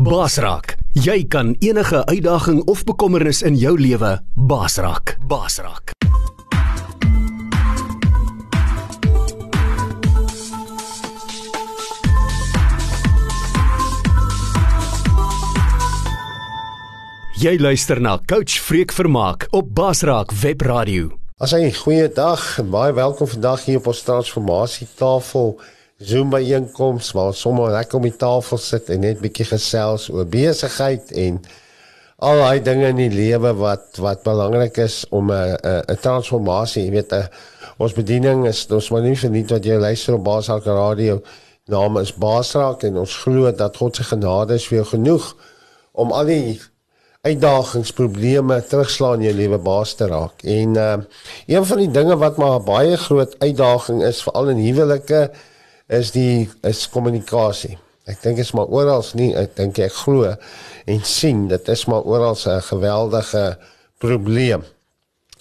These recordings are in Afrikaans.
Basraak, jy kan enige uitdaging of bekommernis in jou lewe basraak. Basraak. Jy luister na Coach Freek Vermaak op Basraak Webradio. As jy goeie dag, baie welkom vandag hier op ons transformasie tafel. Zoom by einkoms waar sommer lekker om die tafel sit en net bietjie gesels oor besigheid en al daai dinge in die lewe wat wat belangrik is om 'n 'n transformasie, jy weet, a, ons bediening is ons maar nie verniet wat jy luister op Basak Radio. Naam is Basrak en ons glo dat God se genade is vir jou genoeg om al die uitdagings, probleme terugslaan in jou lewe baas te raak. En uh een van die dinge wat maar baie groot uitdaging is veral in huwelike is die is kommunikasie. Ek dink dit is maar oral nie, ek dink ek glo en sien dit is maar oral 'n geweldige probleem.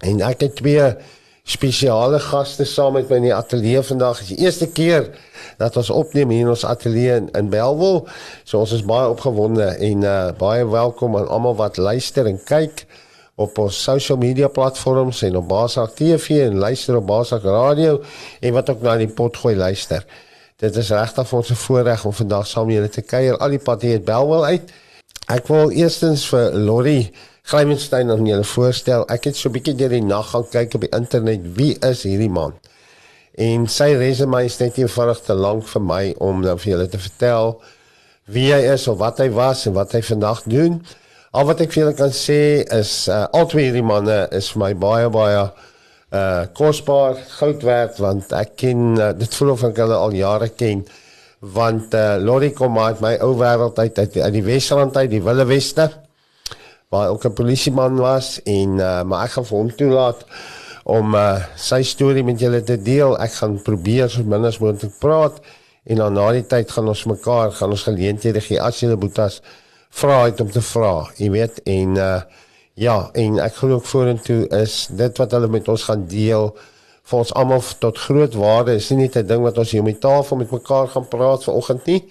En ek het twee spesiale gaste saam met my in die ateljee vandag. Dit is die eerste keer dat ons opneem hier in ons ateljee in, in Belwel. So ons is baie opgewonde en uh, baie welkom aan almal wat luister en kyk op ons social media platforms en op Basak TV en luister op Basak Radio en wat ook na die potgooi luister. Dit is regtig vir ons 'n voorreg om vandag saam met julle te kuier al die pad hier uit Belwel uit. Ek wil eerstens vir Lori Glymenstein aan julle voorstel. Ek het so 'n bietjie deur die nag gaan kyk op die internet. Wie is hierdie man? En sy resume is net eenvoudig te lank vir my om dan vir julle te vertel wie hy is of wat hy was en wat hy vandag doen. Al wat ek vir julle kan sê is uh, albei hierdie manne is vir my baie baie uh kosbaar, goud werd want ek ken uh, dit voel of ek hulle al jare ken want uh, Lori kom uit my ou wêreld uit uit die, die Wesrand uit, die Wille Weste waar ook 'n polisieman was en uh, maar ek gaan vir hom toelaat om uh, sy storie met julle te deel. Ek gaan probeer so min as moontlik praat en dan na die tyd gaan ons mekaar gaan ons geleenthede gee as julle boetas vra het om te vra. Jy weet en uh, ja, en ek glo ook vorentoe is dit wat hulle met ons gaan deel vir ons almal tot groot waarde. Is nie net 'n ding wat ons hier om die tafel met mekaar gaan praat vanoggend nie,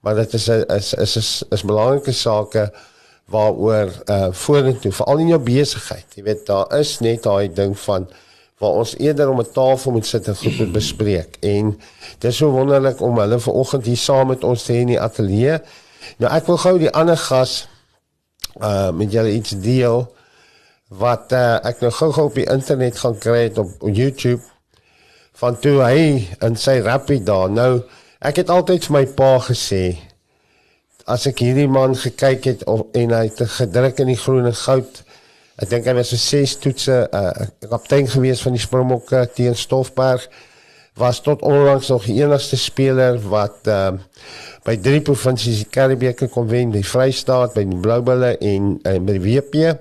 maar dit is 'n is is is, is belangrike sake waaroor uh vorentoe veral in jou besigheid. Jy weet daar is net daai ding van waar ons eerder om 'n tafel moet sit en goed moet bespreek. En dit is so wonderlik om hulle vanoggend hier saam met ons te hê in die ateljee. Nou ek wil gou die ander gas uh met julle iets deel wat uh ek nou gou-gou op die internet gaan kry op, op YouTube van toe hy in sy rappie daar. Nou ek het altyd vir my pa gesê as ek hierdie man gekyk het of, en hy het gedruk in die groen en goud. Ek dink hy was so ses toetse 'n uh, kaptein gewees van die Springbokke teen Stoffberg was tot onlangs nog die enigste speler wat uh, by drie provinsies die Karibeeke kon wen, die Vrystaat, by die Bloubulle en uh, by die WP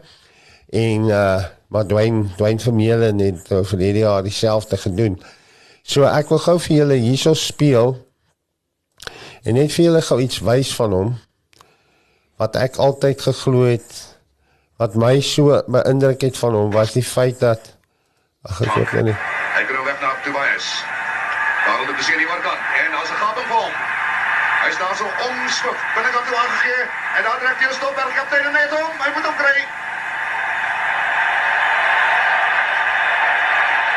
en uh, maar Dwayne Dwayne Vermeulen het uh, vir hierdie jaar dieselfde gedoen. So ek wil gou vir julle hierso speel En net vir julle gou iets wys van hom wat ek altyd geglo het wat my so beïndruk het van hom was die feit dat ag ek weet nie. Hy gaan weg na Tobias. Hy staan so omswif binnekant toe aangegee en daar trek hy stop by kaptein net om. Hy moet hom kry.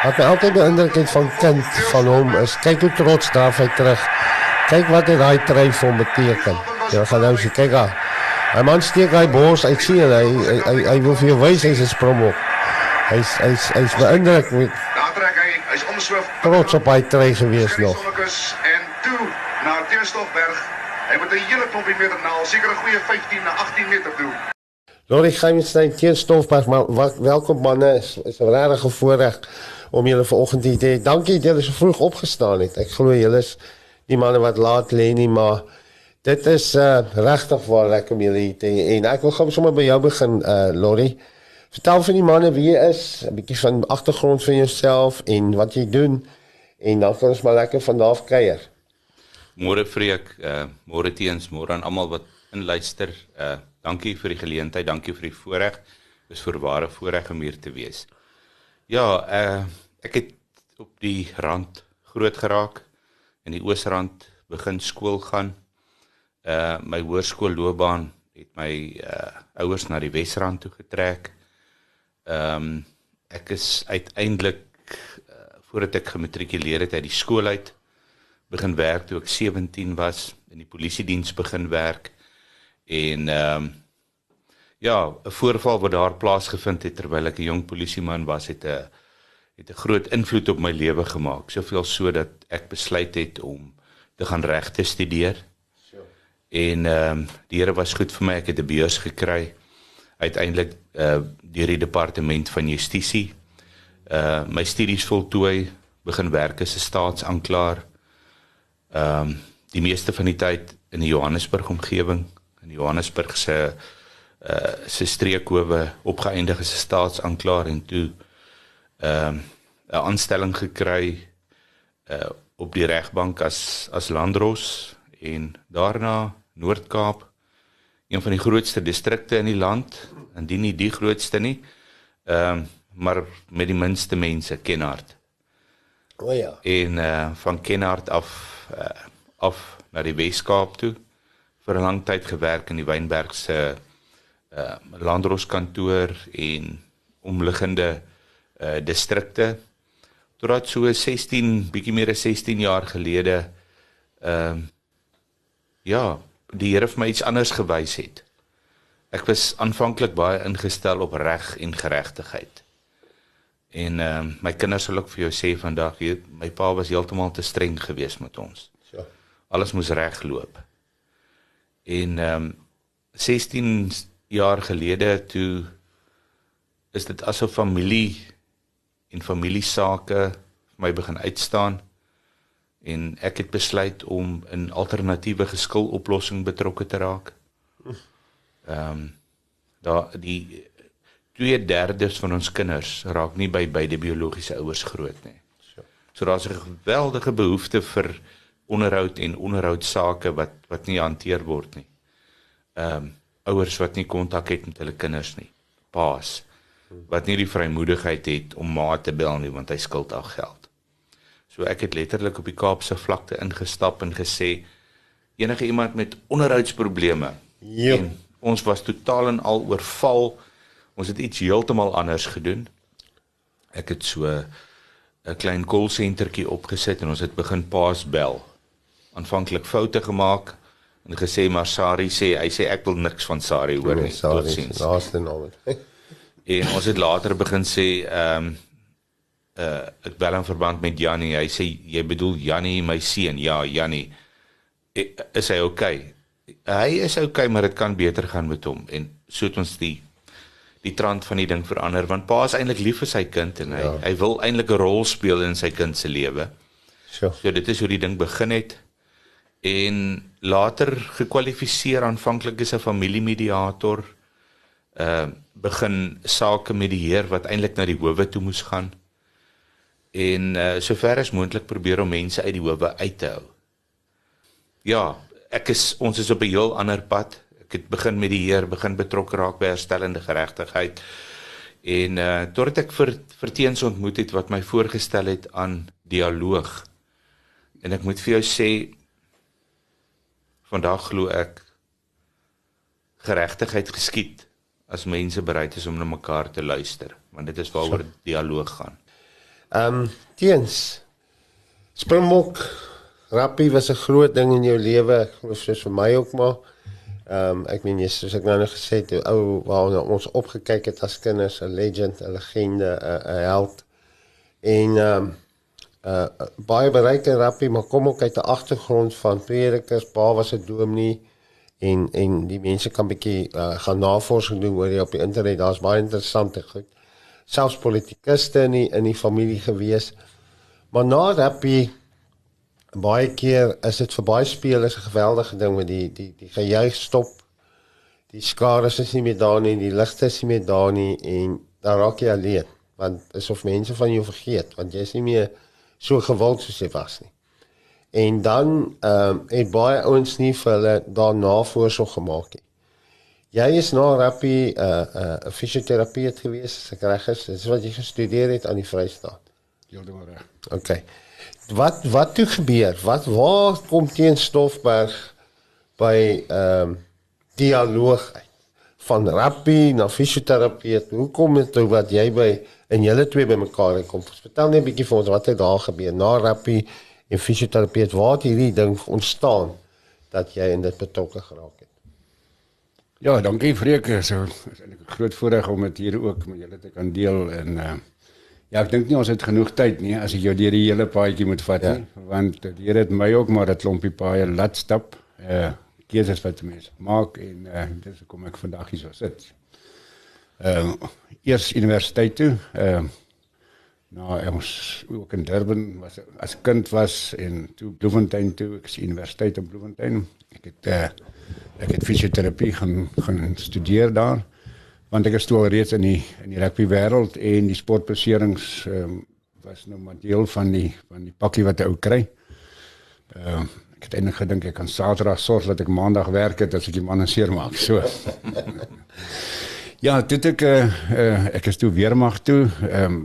Wat my altyd beïndruk het van kind van hom is kyk hoe trots daar hy terug. Kyk wat dit daai trui vir hom beteken. Jy gaan nou sien, kyk daar. Hy man steek hy bors, ek sien hy hy hy, hy wil vir jou wys hy's 'n spromop. Hy's hy's hy's beïndruk met Daar trek hy, hy's omswif. trots op hy trui gewees nog. En toe na Teerstofberg. Hy moet 'n hele klompie meter na, seker 'n goeie 15 na 18 meter toe. Lori Gymstein teen Stoffberg, maar welkom manne, is, is 'n regte voorreg om julle vanoggend hier te hê. Dankie dat julle so vroeg opgestaan het. Ek glo julle is die manne wat laat lê nie, maar dit is uh, regtig waar lekker om julle hier te hê. En ek wil gou sommer by jou begin, uh, Lori. Vertel van die manne wie jy is, 'n bietjie van agtergrond van jouself en wat jy doen en dan kan ons maar lekker van daar af kuier. Môre Freek, uh môre teens, môre aan almal wat inluister. Uh dankie vir die geleentheid, dankie vir die voorreg. Dis vir ware voorreg om hier te wees. Ja, uh ek het op die rand groot geraak in die Oosrand begin skool gaan. Uh my hoërskoolloopbaan het my uh ouers na die Wesrand toe getrek. Ehm um, ek is uiteindelik uh, voordat ek gematrikuleer het uit die skool uit begin werk toe ek 17 was in die polisie diens begin werk en ehm um, ja, 'n voorval wat daar plaasgevind het terwyl ek 'n jong polisieman was het 'n het 'n groot invloed op my lewe gemaak. Soveel so dat ek besluit het om te gaan regte studeer. Sure. En ehm um, die Here was goed vir my. Ek het 'n beurs gekry uiteindelik uh deur die departement van justisie. Uh my studies voltooi, begin werk as 'n staatsanklaer. Ehm um, die meeste van die tyd in die Johannesburg omgewing, in Johannesburg se uh se streekhowe opgeëindig as 'n staatsanklaer en toe ehm um, 'n aanstelling gekry uh op die regbank as as landros en daarna Noord-Kaap een van die grootste distrikte in die land. Indien nie die grootste nie ehm um, maar met die minste mense Kenhardt o ja. En uh van Kenhardt af uh, af na die Weskaap toe vir 'n lang tyd gewerk in die Wynberg se uh landros kantoor en omliggende uh distrikte totdat so 16 bietjie meer as 16 jaar gelede ehm uh, ja, die Here vir my iets anders gewys het. Ek was aanvanklik baie ingestel op reg en geregtigheid. En ehm uh, my kinders sal ook vir jou sê vandag, weet, my pa was heeltemal te streng geweest met ons. Ja. Alles moes reg loop. En ehm um, 16 jaar gelede toe is dit asof familie en familiesake vir my begin uitstaan en ek het besluit om in alternatiewe geskiloplossing betrokke te raak. Ehm um, daar die 2/3 van ons kinders raak nie by beide biologiese ouers groot nie. So daar's 'n geweldige behoefte vir onderhoud en onderhoudsake wat wat nie hanteer word nie. Ehm um, ouers wat nie kontak het met hulle kinders nie. Paas wat nie die vrymoedigheid het om ma te bel nie want hy skuld al geld. So ek het letterlik op die Kaapse vlakte ingestap en gesê enige iemand met onderhoudsprobleme. Ja. Ons was totaal en al oorval. Ons het iets heeltemal anders gedoen. Ek het so 'n klein call centertjie opgesit en ons het begin paas bel. Aanvanklik foute gemaak en gesê maar Sari sê hy sê ek wil niks van Sari hoor nie. Sari, Totsiens. laaste naam. En ons het later begin sê ehm um, uh ek bel in verband met Jannie. Hy sê jy bedoel Jannie my seun. Ja, Jannie. E, Is hy okay? Hy is okay, maar dit kan beter gaan met hom en so het ons die die trant van die ding verander want pa is eintlik lief vir sy kind en hy ja. hy wil eintlik 'n rol speel in sy kind se lewe. So. So dit is hoe die ding begin het en later gekwalifiseer aanvanklik as 'n familiemediator uh begin sake medieer wat eintlik na die howe toe moes gaan en uh sover as moontlik probeer om mense uit die howe uit te hou. Ja, ek is ons is op 'n heel ander pad. Ek het begin met die Heer, begin betrokke raak by herstellende geregtigheid. En uh totdat ek vir vir teens ontmoet het wat my voorgestel het aan dialoog. En ek moet vir jou sê vandag glo ek geregtigheid geskied as mense bereid is om na mekaar te luister, want dit is waaroor dialoog gaan. Ehm um, teens Springbok rugby was 'n groot ding in jou lewe, ek glo soos vir my ook maar. Ehm um, ek meen jy soos ek nou net gesê het, ou waarna ons opgekyk het as kinders, 'n legend, 'n legende, 'n held. En ehm um, uh baie bereike rugby, maar kom ook uit 'n agtergrond van predikers, pa was 'n dominee en en die mense kan bietjie uh, gaan navorsing doen oor jy op die internet. Daar's baie interessante goed. Selfs politikuste in die, in die familie gewees. Maar na rugby baie keer is dit vir baie spelers 'n geweldige ding met die die die gejuig stop. Die skare is nie meer daar nie, die ligte is nie meer daar nie en dan raak jy alleen want asof mense van jou vergeet want jy is nie meer so gewild soos jy was nie. En dan ehm um, het baie ouens nie vir hulle daarna voorsorg gemaak nie. Jy is na rugby 'n uh, 'n uh, fisioterapeut gewees, as ek reg is. Dis wat jy gestudeer het aan die Vrystaat. Heeltemal reg. OK. Wat wat toe gebeur? Wat waar kom teen Stoffberg by ehm um, dialoog uit van rugby na fisioterapie. Hoe kom dit toe wat jy by en julle twee bymekaar kom? Vertel net 'n bietjie vir ons wat het daar gebeur na rugby en fisioterapie? Waar het hierdie ding ontstaan dat jy in dit betrokke geraak het? Ja, dankie Freek. So is eintlik 'n groot voorreg om dit hier ook met julle te kan deel en uh ja, ek dink nie ons het genoeg tyd nie as ek jou deur die hele paadjie moet vat ja. nie, want die Here het my ook maar 'n klompie paaie laat stap. Uh keuses wat mense maak en uh, dis kom ek vandag hier so sit. Ehm uh, eers universiteit toe. Ehm uh, nou ons ook in Durban was as kind was en toe Bloemfontein toe ek sien universiteit in Bloemfontein. Ek het uh, ek het fisioterapie gaan gaan studeer daar want ek is toe al reeds in die in die rugby wêreld en die sportbeserings ehm um, was nou maar deel van die van die pakkie wat jy ou kry. Ehm uh, ek het eintlik gedink ek kan Saterdag sorg dat ek Maandag werk het as ek die manne seermaak. So. ja, dit ek uh, uh, ek is toe weermag toe ehm um,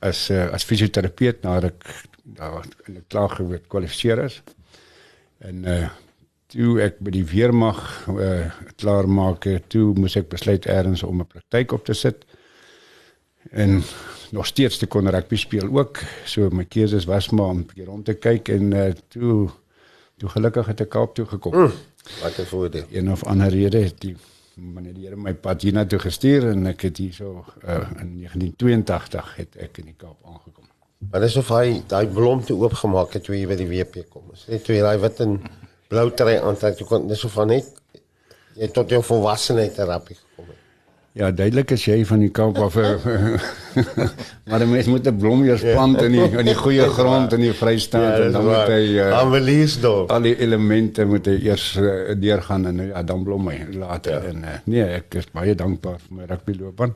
as uh, as fisioterapeut nadat ek daar in 'n klaar gekwalifiseer is. En uh toe ek by die weermag uh klaar maak, toe moes ek besluit eers om 'n praktyk op te sit. En nog steeds te kon rugby speel ook. So my keuses was maar om 'n bietjie rond te kyk en uh toe toe gelukkig het ek Kaap toe gekom. Mm, wat 'n voordeel. Een of ander rede het die meneer die Here my pad hiernatoe gestuur en ek het hier so uh, in 1982 het ek in die Kaap aangekom. Maar dis of hy daai blom toe oopgemaak het toe jy by die WP kom. Dis net toe jy daai wit en blou trei aantrek toe kon dis of van net jy tot jou volwassenheid terapie gekom het. Ja, duidelik is jy van die Kaap af. maar 'n mens moet 'n blom eers plant in die in die goeie grond in die Vrystaat ja, en dan moet hy uh, Aanweliesdorp. Al die elemente moet hy eers uh, deurgaan en ja, dan blom hy later ja. en uh, nee, ek is baie dankbaar vir my rugbyloopbaan.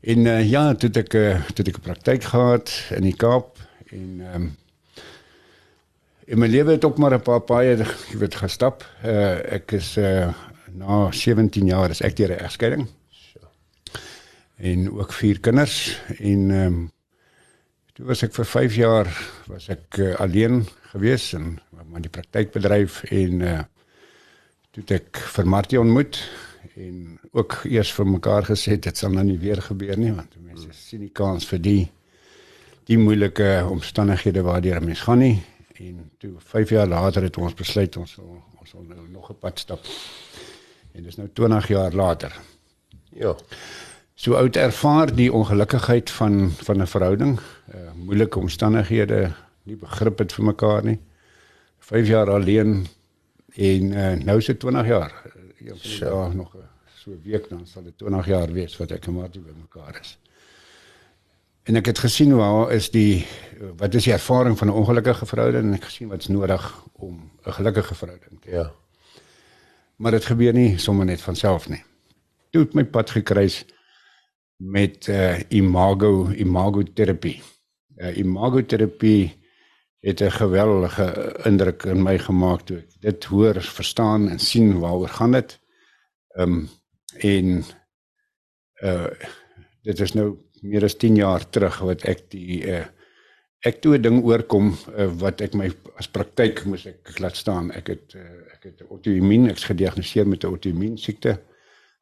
En uh, ja, toe ek uh, toe ek 'n praktyk gehad in die Kaap en ehm um, in my lewe het ook maar 'n paar paai jy weet gestap. Uh, ek is uh, na 17 jaar is ek deur 'n egskeiding. En ook vier kinders. En ehm um, toe was ek vir 5 jaar was ek uh, alleen gewees en maar die praktykbedryf en uh toe ek vir Martie ontmoet en ook eers vir mekaar gesê dit sal nou nie weer gebeur nie want mense sien die kans vir die die moeilike omstandighede waardeur 'n mens gaan nie en toe 5 jaar later het ons besluit ons sal, ons sal nou nog 'n pad stap en dis nou 20 jaar later ja so oud ervaar die ongelukkigheid van van 'n verhouding, uh, moeilike omstandighede, nie begrip het vir mekaar nie. 5 jaar alleen en uh, nou dit 20 jaar. Ja, ja nog so 'n week dan sal dit 20 jaar wees wat ek en Martie by mekaar is. En ek het gesien waar is die wat is die ervaring van 'n ongelukkige verhouding en ek gesien wat's nodig om 'n gelukkige verhouding te hê. Ja. Maar dit gebeur nie sommer net van self nie. Toe het my pad gekruis met uh, imago imago terapie. Uh, imago terapie het 'n geweldige indruk in my gemaak toe ek dit hoor, verstaan en sien waaroor gaan dit. Ehm um, en uh dit is nou meer as 10 jaar terug wat ek die uh ek toe 'n ding oorkom uh, wat ek my as praktyk moes ek laat staan. Ek het uh, ek het auto-immuun, ek's gediagnoseer met 'n auto-immuun siekte.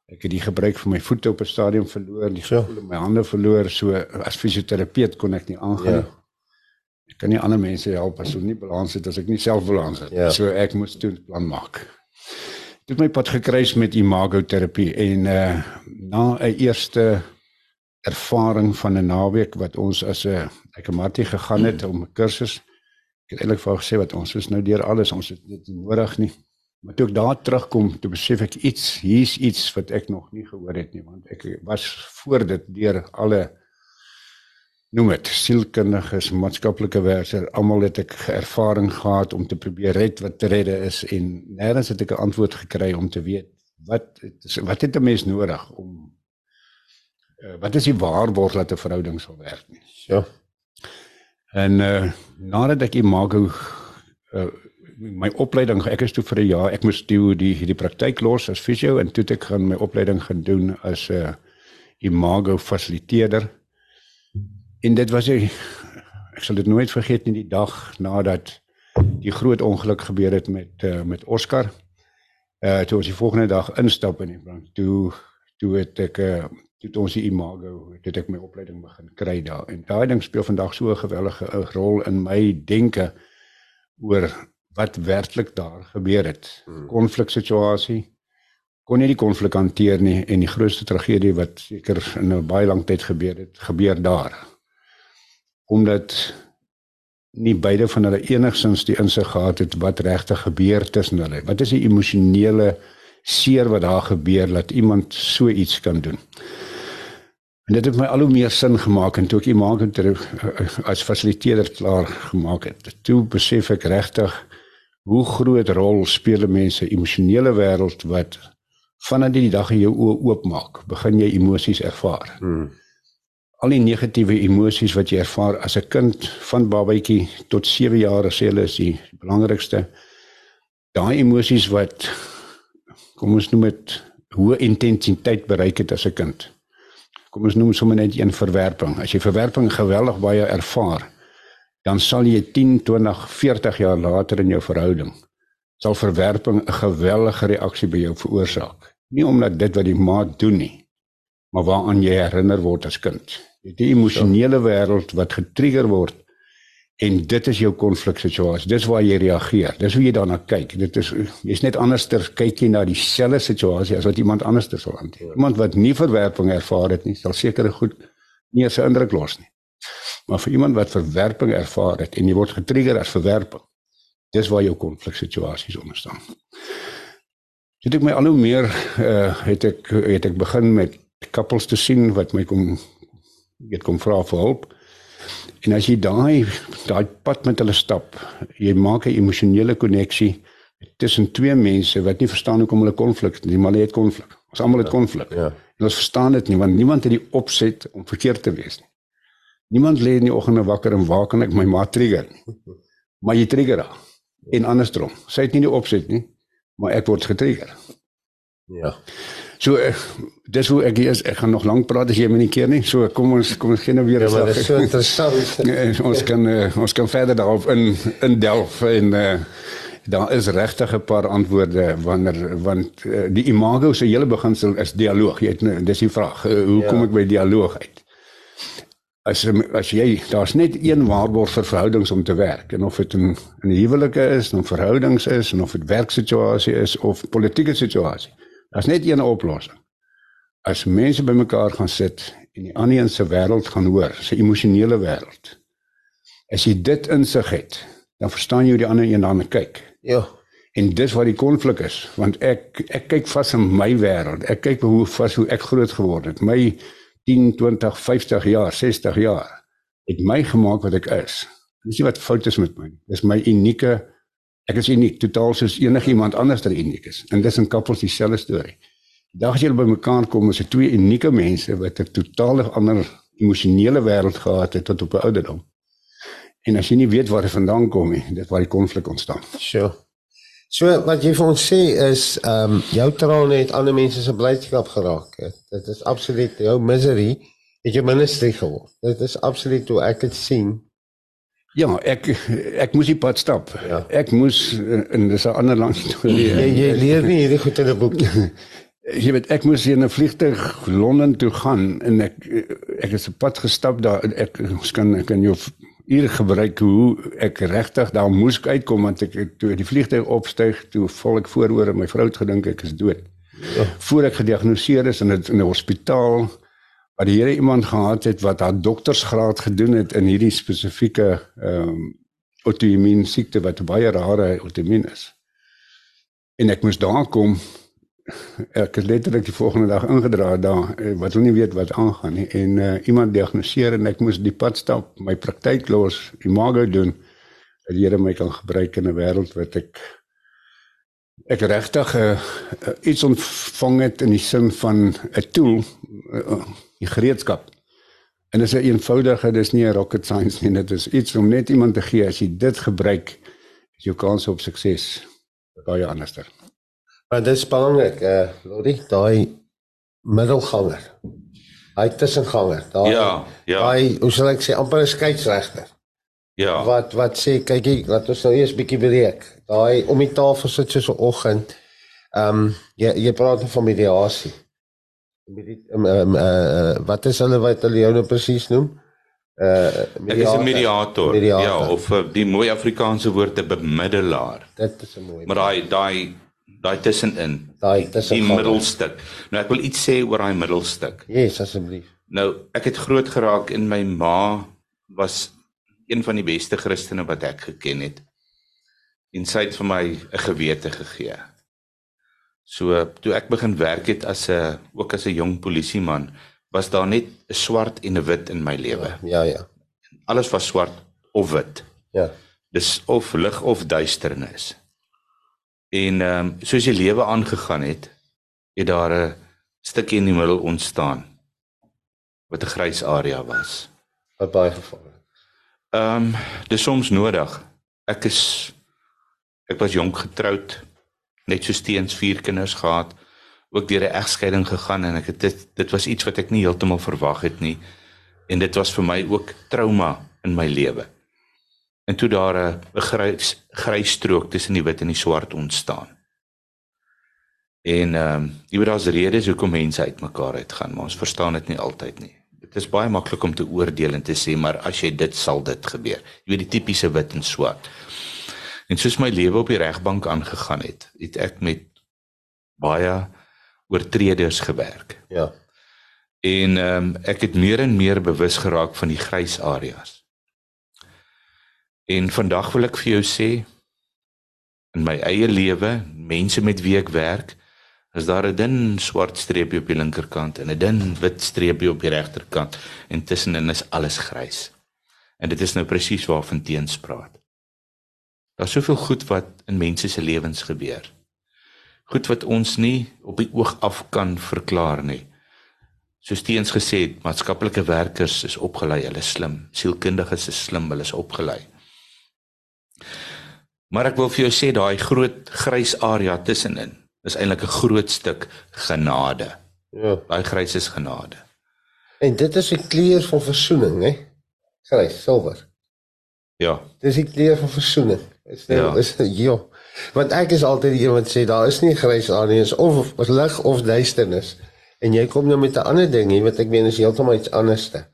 Ek het die gebruik van my voete op 'n stadium verloor, die gevoel in my hande verloor, so as fisioterapeut kon ek nie aangaan. Ja. Ek kan nie ander mense help as hulle nie balans het as ek nie self balans het. Ja. So ek moes toe 'n plan maak. Dit het my pad gekruis met imagoterapie en uh na 'n eerste ervaring van 'n naweek wat ons as 'n ek en Martie gegaan het om 'n kursus. Ek het eintlik vir haar gesê wat ons is nou deur alles, ons het dit nodig nie. Maar toe ek daar terugkom, toe besef ek iets, hier's iets wat ek nog nie gehoor het nie, want ek was voor dit deur alle noem dit sielkundiges, maatskaplike werkers, almal het ek ervaring gehad om te probeer red wat te redde is en nêrens het ek 'n antwoord gekry om te weet wat wat het 'n mens nodig om wat is die waarborg dat 'n verhouding sal werk nie. Ja. En eh uh, nadat ek imago uh, my opleiding ek is toe vir 'n jaar ek moes toe die die praktyk los as fisio en toe ek gaan my opleiding gaan doen as 'n uh, imago fasiliteerder en dit was ek ek sal dit nooit vergeet nie die dag nadat die groot ongeluk gebeur het met uh, met Oscar Uh toe ons die volgende dag instap in die brand. Toe toe het ek uh toe ons die imago, het ek my opleiding begin kry daar. En daai ding speel vandag so 'n gewellige rol in my denke oor wat werklik daar gebeur het. Hmm. Konfliksituasie kon nie die konflik hanteer nie en die grootste tragedie wat seker in 'n baie lang tyd gebeur het, gebeur daar. Omdat nie beide van hulle enigsins die insig gehad het wat regtig gebeur tussen hulle. Wat is die emosionele seer wat daar gebeur dat iemand so iets kan doen? En dit het my al hoe meer sin gemaak en toe ek iemand as fasiliteerder klaar gemaak het. Toe besef ek regtig hoe groot rol speel mense emosionele wêreld wat vanaf die dag jy jou oë oopmaak, begin jy emosies ervaar. Hmm. Al die negatiewe emosies wat jy ervaar as 'n kind van babatjie tot 7 jaar sê hulle is die belangrikste. Daai emosies wat kom ons noem dit hoë intensiteit bereik het as 'n kind. Kom ons noem sommer net een verwerping. As jy verwerping geweldig baie ervaar, dan sal jy 10, 20, 40 jaar later in jou verhouding sal verwerping 'n gewellige reaksie by jou veroorsaak. Nie omdat dit wat die maat doen nie, maar waaraan jy herinner word as kind. Jy het 'n emosionele wêreld wat getrigger word en dit is jou konfliksituasie. Dis waar jy reageer. Dis hoe jy daarna kyk. Dit is jy's net anderster kyk jy na dieselfde situasie as wat iemand anderster sal hanteer. Iemand wat nie verwerping ervaar het nie, sal seker goed nie 'n indruk los nie. Maar vir iemand wat verwerping ervaar het en jy word getrigger as verwerping, dis waar jou konfliksituasies ontstaan. Dit het my al hoe meer uh het ek het ek begin met koppels te sien wat my kom weet kom vra vir hulp. En as jy daai daai pad met hulle stap, jy maak 'n emosionele koneksie tussen twee mense wat nie verstaan hoekom hulle konflik nie, maar hulle het konflik. Ons almal het konflik. Ja. En ons verstaan dit nie want niemand het die opset om verkeerd te wees nie. Niemand lê in die oggende wakker en waar kan ek my ma trigger. Maar jy trigger haar. En andersom. Sy het nie die opset nie, maar ek word getrigger. Ja. So uh, dis hoe ek is. Ek gaan nog lank praat as jy my nie keer nie. So kom ons kom ons gee nou weer 'n slag. Ja, dit is so interessant. nee, ons kan uh, ons kan verder daarop in in delf en uh, daar is regtig 'n paar antwoorde wanneer want uh, die imago se hele beginsel is dialoog. Jy het dis die vraag. Uh, hoe ja. kom ek by dialoog uit? as as jy daar's net een waarborg vir verhoudings om te werk en of dit in 'n huwelike is, of verhoudings is en of dit werksituasie is of politieke situasie. Daar's net een oplossing. As mense bymekaar gaan sit en die ander een se wêreld gaan hoor, sy emosionele wêreld. As jy dit insig het, dan verstaan jy hoe die ander een daarna kyk. Ja. En dis waar die konflik is, want ek ek kyk vas in my wêreld. Ek kyk hoe vas hoe ek groot geword het. My 10, 20, 50 jaar, 60 jaar het my gemaak wat ek is. Dis nie wat fout is met my nie. Dis my unieke ek is uniek, totaal soos enigiemand anders wat uniek is. En dis 'n koppels dieselfde storie. Die dag as julle bymekaar kom, is dit twee unieke mense wat 'n totaal ander emosionele wêreld gehad het tot op 'n ouderdom. En as jy nie weet waar dit vandaan kom nie, dit waar die konflik ontstaan. Sure. So wat jy vir ons sê is ehm um, jou trane het ander mense se blydskap geraak. Dit is absoluut jou misery het jou ministry geword. Dit is absoluut hoe ek dit sien. Ja, ek ek moes die pad stap. Ja. Ek moes in dis 'n ander land toe leer. Jy, jy leer nie hierdie goed in 'n boek. Jy weet ek moes in 'n vliegtuig Londen toe gaan en ek ek het 'n pad gestap daar ek ons kan ek kan jou hier gebruik hoe ek regtig daar moes uitkom want ek toe die vliegtuig opstyg toe vol ek vooroor en my vrou het gedink ek is dood. Ja. Voor ek gediagnoseer is in 'n in 'n hospitaal waar die Here iemand gehad het wat haar doktorsgraad gedoen het in hierdie spesifieke ehm um, outoimmuun siekte wat baie rare outoimmuun is. En ek moes daar kom ek het letterlik die volgende dag ingedra daar eh, wat hulle nie weet wat aangaan nie en uh, iemand diagnoseer en ek moes die pad stap my praktyk los imago doen dat die Here my kan gebruik in 'n wêreld wat ek ek regtig uh, uh, iets ontvang het in die sin van 'n tool 'n uh, gereedskap en dit is 'n eenvoudige dis nie 'n rocket science nie dit is iets om net iemand te gee as jy dit gebruik is jou kans op sukses baie anderster Maar dit is belangrik, eh uh, Lodi, daai middelganger. Hy tussenganger, daai Ja, ja. Daai, hoe sal ek sê, amper 'n skeieregter. Ja. Wat wat sê kyk jy, laat ons nou eers bietjie breek. Daai om die tafel sit so 'n oggend. Ehm um, jy jy praat van mediasie. Ehm um, uh, wat is hulle wat hulle jou nou presies noem? Uh ek is 'n mediator. mediator. Ja, of die mooi Afrikaanse woord 'n bemiddelaar. Dit is 'n mooi. Maar daai daai daai tussenin. Daai tussen die middelstuk. Nou ek wil iets sê oor daai middelstuk. Yes, asseblief. Nou, ek het groot geraak in my ma was een van die beste Christene wat ek geken het. En sy het vir my 'n gewete gegee. So toe ek begin werk het as 'n ook as 'n jong polisieman, was daar net 'n swart en 'n wit in my lewe. Ja, ja, ja. Alles was swart of wit. Ja. Dis of lig of duisternis. En ehm um, soos die lewe aangegaan het, het daar 'n stukkie in die middel ontstaan wat 'n grys area was. Wat baie gevaarlik. Ehm um, dis soms nodig. Ek is ek was jonk getroud, net so steens vier kinders gehad ook deur 'n egskeiding gegaan en ek het dit dit was iets wat ek nie heeltemal verwag het nie en dit was vir my ook trauma in my lewe. En toe daar 'n grys grys strook tussen die wit en die swart ontstaan. En ehm um, jy weet daar's redes hoekom mense uitmekaar uitgaan, maar ons verstaan dit nie altyd nie. Dit is baie maklik om te oordeel en te sê maar as jy dit sal dit gebeur. Jy weet die tipiese wit en swart. En soos my lewe op die regbank aangegaan het, het ek met baie oortreders gewerk. Ja. En ehm um, ek het meer en meer bewus geraak van die grys areas. En vandag wil ek vir jou sê in my eie lewe, mense met wie ek werk, is daar 'n dun swart streepie op die linkerkant en 'n dun wit streepie op die regterkant en tussenin is alles grys. En dit is nou presies waarvan teens praat. Daar's soveel goed wat in mense se lewens gebeur goed wat ons nie op die oog af kan verklaar nie. Soos teens gesê het, maatskaplike werkers is opgelei, hulle is slim, sielkundiges is slim, hulle is opgelei. Maar ek wil vir jou sê daai groot grys area tussenin is eintlik 'n groot stuk genade. Ja, daai grys is genade. En dit is 'n kleur van verzoening, hè? Grys, silwer. Ja. Dis 'n kleur van verzoening. Is dit ja. is ja. Want ek is altyd die een wat sê daar is nie grys areas of of lig of duisternis. En jy kom nou met 'n ander ding hier wat ek meen is heeltemal iets anderste.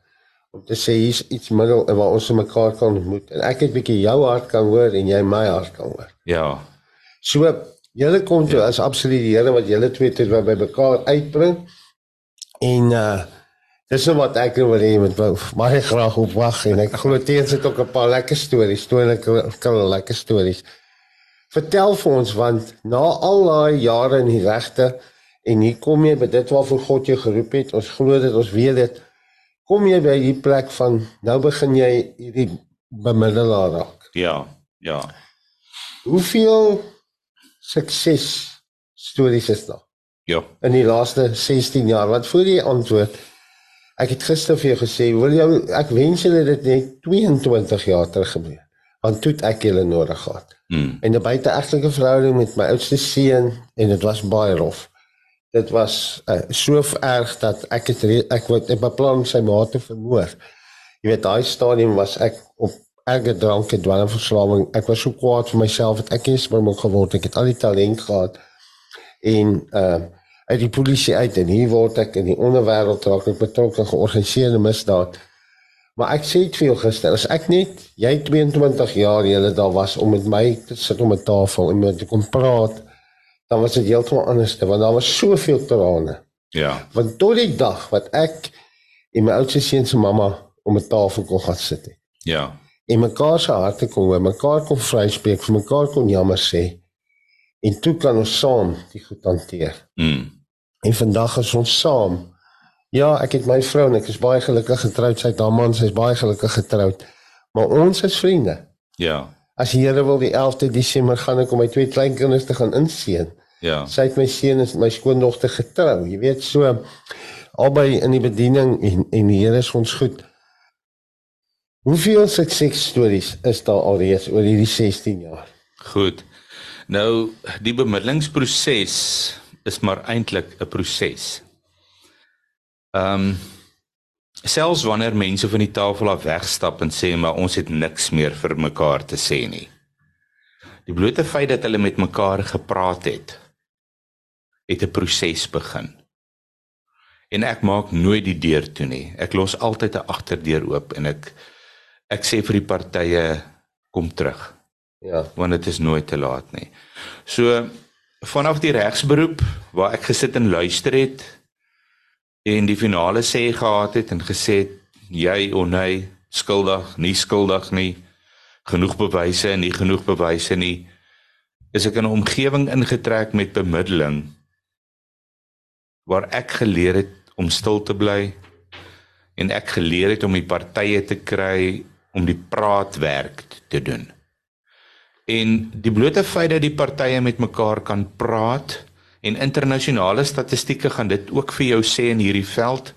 Om te sê hier's iets middel waar ons mekaar kan ontmoet en ek het bietjie jou hart kan hoor en jy my hart kan hoor. Ja. So julle kom toe ja. as absoluut die Here wat julle twee tot by mekaar uitbring. En uh dis wat ek wil hê met baie graag opwag en ek glo teens het ook 'n paar lekker stories, storie kan lekker stories. Vertel vir ons want na al daai jare in die regte en hier kom jy by dit waarvoor God jou geroep het. Ons glo dit, ons weet dit. Kom jy by hierdie plek van nou begin jy hierdie bemiddelaar raak. Ja, ja. Hoeveel sukses stories is daar? Ja. In die laaste 16 jaar. Wat voor jy antwoord? Ek het gister vir jou gesê, wil jy ek wens jy dit net 22 jaar terug gebeur want toe ek hulle nodig gehad. Hmm. En 'n buiteegtelike verhouding met my oudste seun en dit was baie rof. Dit was uh, so erg dat ek het ek wou op 'n plan sy ma te vermoor. Jy weet daai stadium was ek op erge drank en dwelmverslawing. Ek was so kwaad vir myself dat ek eens maar geword ek het al die talent gehad en uh uit die polisie uit en hier word ek in die onderwêreld raak ek betrokke georganiseerde misdaad. Maar ek sê dit vir jou gister, as ek net jy 22 jaar julle daar was om met my te sit om 'n tafel en met te kom praat, dan was dit heeltemal anders, want daar was soveel trane. Ja. Want tot die dag wat ek en my oudste seun se mamma om 'n tafel kon gaan sit het. Ja. En mekaar se harte kon hoor, mekaar kon vryspreek, vir mekaar kon jammer sê. En toe kan ons saam die goed hanteer. Mm. En vandag is ons saam Ja, ek het my vrou en ek is baie gelukkig getroud. Sy het haar man, sy is baie gelukkig getroud. Maar ons is vriende. Ja. As die Here wil die 11de Desember gaan ek om my twee kleinkinders te gaan inseën. Ja. Sy het my seun en my skoondogter getrou. Jy weet so albei in die bediening en en die Here is ons goed. Hoeveel sukses stories is daar alreeds oor hierdie 16 jaar? Goed. Nou die bemiddelingsproses is maar eintlik 'n proses. Ehm um, selfs wanneer mense van die tafel af wegstap en sê maar ons het niks meer vir mekaar te sê nie. Die blote feit dat hulle met mekaar gepraat het het 'n proses begin. En ek maak nooit die deur toe nie. Ek los altyd 'n agterdeur oop en ek ek sê vir die partye kom terug. Ja. Want dit is nooit te laat nie. So vanaf die regsberoep waar ek gesit en luister het en die finale sê gehad het en gesê het jy of nee skuldig, nie skuldig nie, genoeg bewyse en nie genoeg bewyse nie, is ek in 'n omgewing ingetrek met bemiddeling waar ek geleer het om stil te bly en ek geleer het om die partye te kry om die praatwerk te doen. En die blote feit dat die partye met mekaar kan praat en internasionale statistieke gaan dit ook vir jou sê in hierdie veld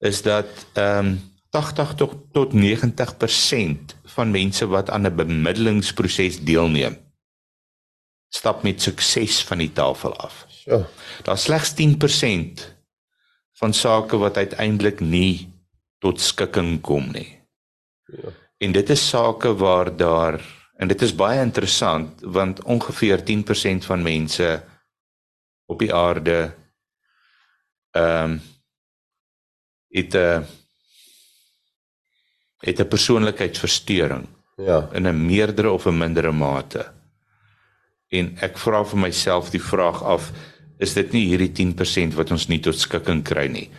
is dat ehm um, 80 tot tot 90% van mense wat aan 'n bemiddelingsproses deelneem stap met sukses van die tafel af. So. Daar's slegs 10% van sake wat uiteindelik nie tot skikking kom nie. Ja. En dit is sake waar daar en dit is baie interessant want ongeveer 10% van mense op die aarde ehm um, het 'n het 'n persoonlikheidsversteuring Ja. in 'n meerdere of 'n mindere mate. En ek vra vir myself die vraag af, is dit nie hierdie 10% wat ons nie tot skikking kry nie?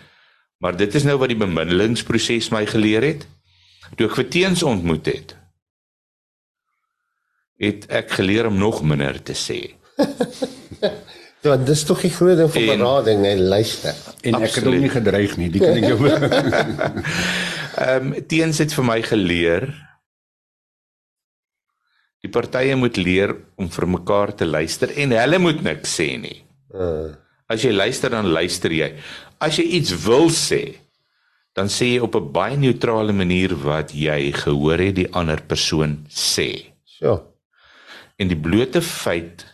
Maar dit is nou wat die bemiddelingsproses my geleer het. Toe ek vir teens ontmoet het, het ek geleer om nog minder te sê. Ja, dis tog die groot ding van En- berading en luister. En ek het Absoluut. hom nie gedreig nie, die kan ek jou Ehm um, teens het vir my geleer die partye moet leer om vir mekaar te luister en hulle moet niks sê nie. Uh, As jy luister dan luister jy. As jy iets wil sê, dan sê jy op 'n baie neutrale manier wat jy gehoor het die ander persoon sê. so. En die blote feit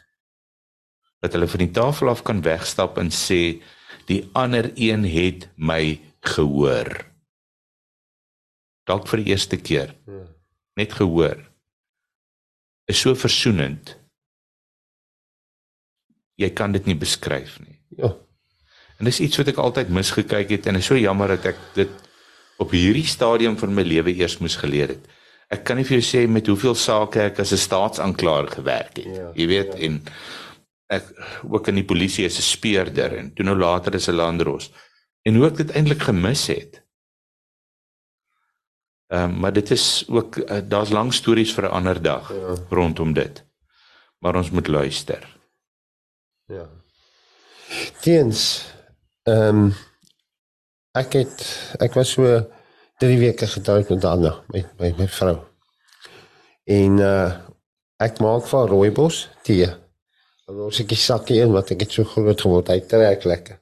dat hulle van die tafel af kan wegstap en sê die ander een het my gehoor. Dalk vir die eerste keer. Net gehoor. Is so versoenend. Jy kan dit nie beskryf nie. Ja. En dis iets wat ek altyd misgekyk het en is so jammer dat ek dit op hierdie stadium van my lewe eers moes geleer het. Ek kan nie vir jou sê met hoeveel sake ek as 'n staatsanklaer gewerk het. Ja, jy weet en ek ook in die polisie as 'n speurder en toe nou later as 'n landros. En hoe ek dit eintlik gemis het. Ehm um, maar dit is ook uh, daar's lang stories vir 'n ander dag Ja. rondom dit. Maar ons moet luister. Ja. Teens ehm um, ek het ek was so 3 weke getroud met Anna, met my my vrou. En uh ek maak van rooibos tee. Dan ons ek die sakkie in wat ek het so groot geword, hy trek lekker.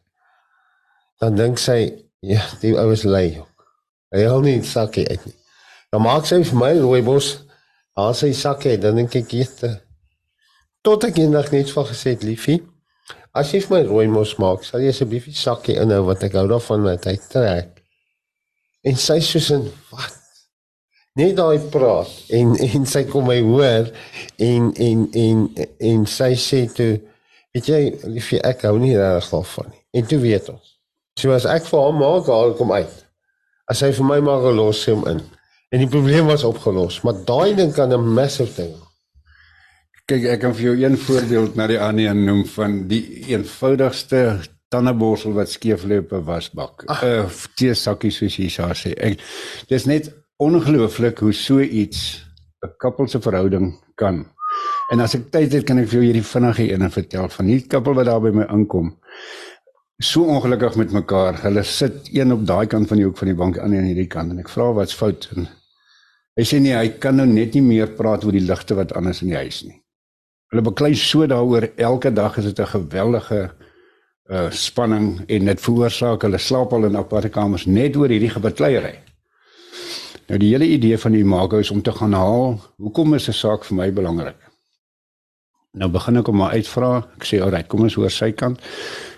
Dan dink sy, ja, die ou is lui. Hy hou nie die sakkie uit nie. Dan maak sy vir my rooibos, haal sy sakkie, dan dink ek eet tot ek eendag net van gesê het, liefie, As jy vir my rooi mos maak, sal jy asseblief die sakkie inhou wat ek hou daarvan met hy trek. En sy soos in wat? Net daai praat en en sy kom my hoor en en en en sy sê toe weet jy liefie ek hou nie reg daarvan nie. En toe weet ons. So as ek vir hom maak, haal ek hom uit. As hy vir my maak, los hy hom in. En die probleem was opgelos, maar daai ding kan 'n massive ding. Kyk, ek kan vir jou een voorbeeld na die ander noem van die eenvoudigste tandeborsel wat skeefloop op 'n wasbak. 'n uh, Teesakkie soos jy sê sê. Ek dis net ongelooflik hoe so iets 'n koppel se verhouding kan. En as ek tyd het, kan ek vir jou hierdie vinnige ene vertel van die koppel wat daar by my inkom. So ongelukkig met mekaar. Hulle sit een op daai kant van die hoek van die bank, ander aan hierdie kant en ek vra wat's fout en hy sê nee, hy kan nou net nie meer praat oor die ligte wat anders in die huis nie. Hulle beklei so daaroor elke dag is dit 'n geweldige uh spanning en dit veroorsaak hulle slaap al in aparte kamers net oor hierdie gebekleierery. Nou die hele idee van die maak is om te gaan haal, hoekom is 'n saak vir my belangrik? Nou begin ek hom maar uitvra. Ek sê, "Alright, kom ons hoor sy kant."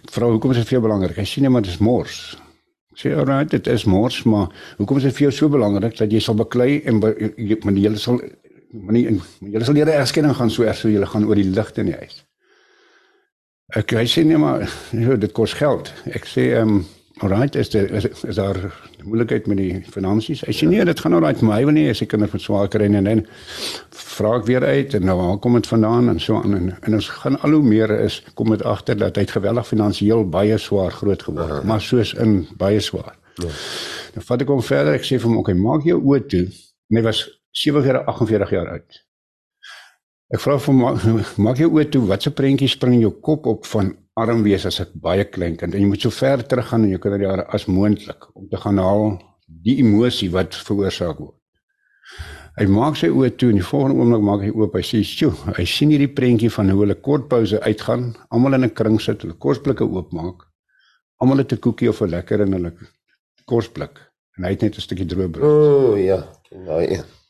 Ek vra, "Hoekom is dit vir jou belangrik?" Hy sê, "Nee, maar dit is mors." Ek sê, "Alright, dit is mors, maar hoekom is dit vir jou so belangrik dat jy sal beklei en be, jy, maar jy sal maar nie julle sal eerder egskenning gaan so erg so julle gaan oor die ligte in die huis." Ek hy sê nee maar nee, dit kos geld. Ek sê ehm um, alright is dit is, is daar moeilikheid met die finansies? Hy sê nee, dit gaan alright vir my wil nie as ek kinders met swaar kry en dan vra ek weer uit en nou waar kom dit vandaan en so aan en, en ons gaan al hoe meer is kom dit agter dat hy geweldig finansiëel baie swaar groot geword het, maar soos in baie swaar. Ja. Dan vat ek hom verder. Ek sê vir hom, "Oké, okay, maak jou oë toe." En hy was 47 jaar oud. Ek vra vir maak, maak jou oë toe, watse prentjie spring in jou kop op van arm wees as ek baie klein kind en jy moet so ver terug gaan in jou kinderjare as moontlik om te gaan haal die emosie wat veroorsaak word. Hy maak sy oë toe en die volgende oomblik maak hy oop. Hy sê, "Sjoe, hy sien hierdie prentjie van hoe hulle kort pouse uitgaan, almal in 'n kring sit, hulle kosblikke oopmaak. Almal het 'n koekie of 'n lekker in hulle kosblik en hy het net 'n stukkie droë brood." O, oh, ja, daai een.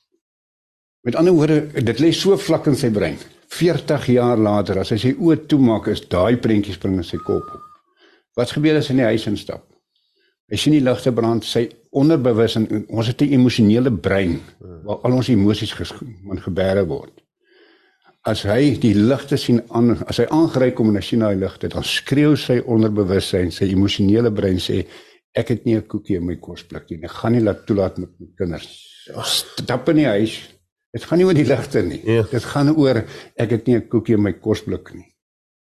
Met ander woorde, dit lê so vlak in sy brein. 40 jaar later as hy sy oë toemaak, is daai prentjies spring in sy kop op. Wat gebeur as hy in die huis instap? Hy sien die ligte brand, sy onderbewus en ons het 'n emosionele brein waar al ons emosies man gebeere word. As hy die ligte sien aan, as hy aangery kom en hy sien daai ligte, dan skreeu sy onderbewussyn, sy emosionele brein sê ek het nie 'n koekie in my kosblik nie. Ek gaan nie laat toelaat met my kinders. Stap in die huis, Dit gaan nie oor die ligte nie. Ja. Dit gaan oor ek het nie 'n koekie in my kosblik nie.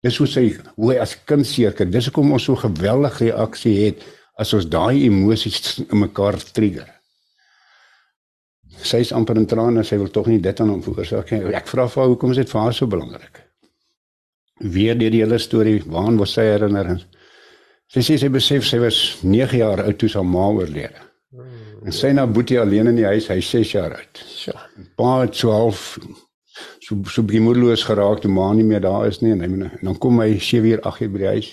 Dis hoe sy hoe hy as kind seker. Dis hoekom ons so geweldige reaksie het as ons daai emosies in mekaar trigger. Sy is amper in trane, sy wil tog nie dit aan hom veroorsaak nie. Ek vra vir haar hoekom is dit vir haar so belangrik? Weer deur die hele storie, waan was sy herinnerings? Sy sê sy besef sy was 9 jaar oud toe sy ma oorlede. En sy na Boetie alleen in die huis, hy 6 jaar oud. Ja. Pa het so half so so bemoedeloos geraak toe ma nie meer daar is nie en, hy, en dan kom hy 7 uur 8 uur by die huis.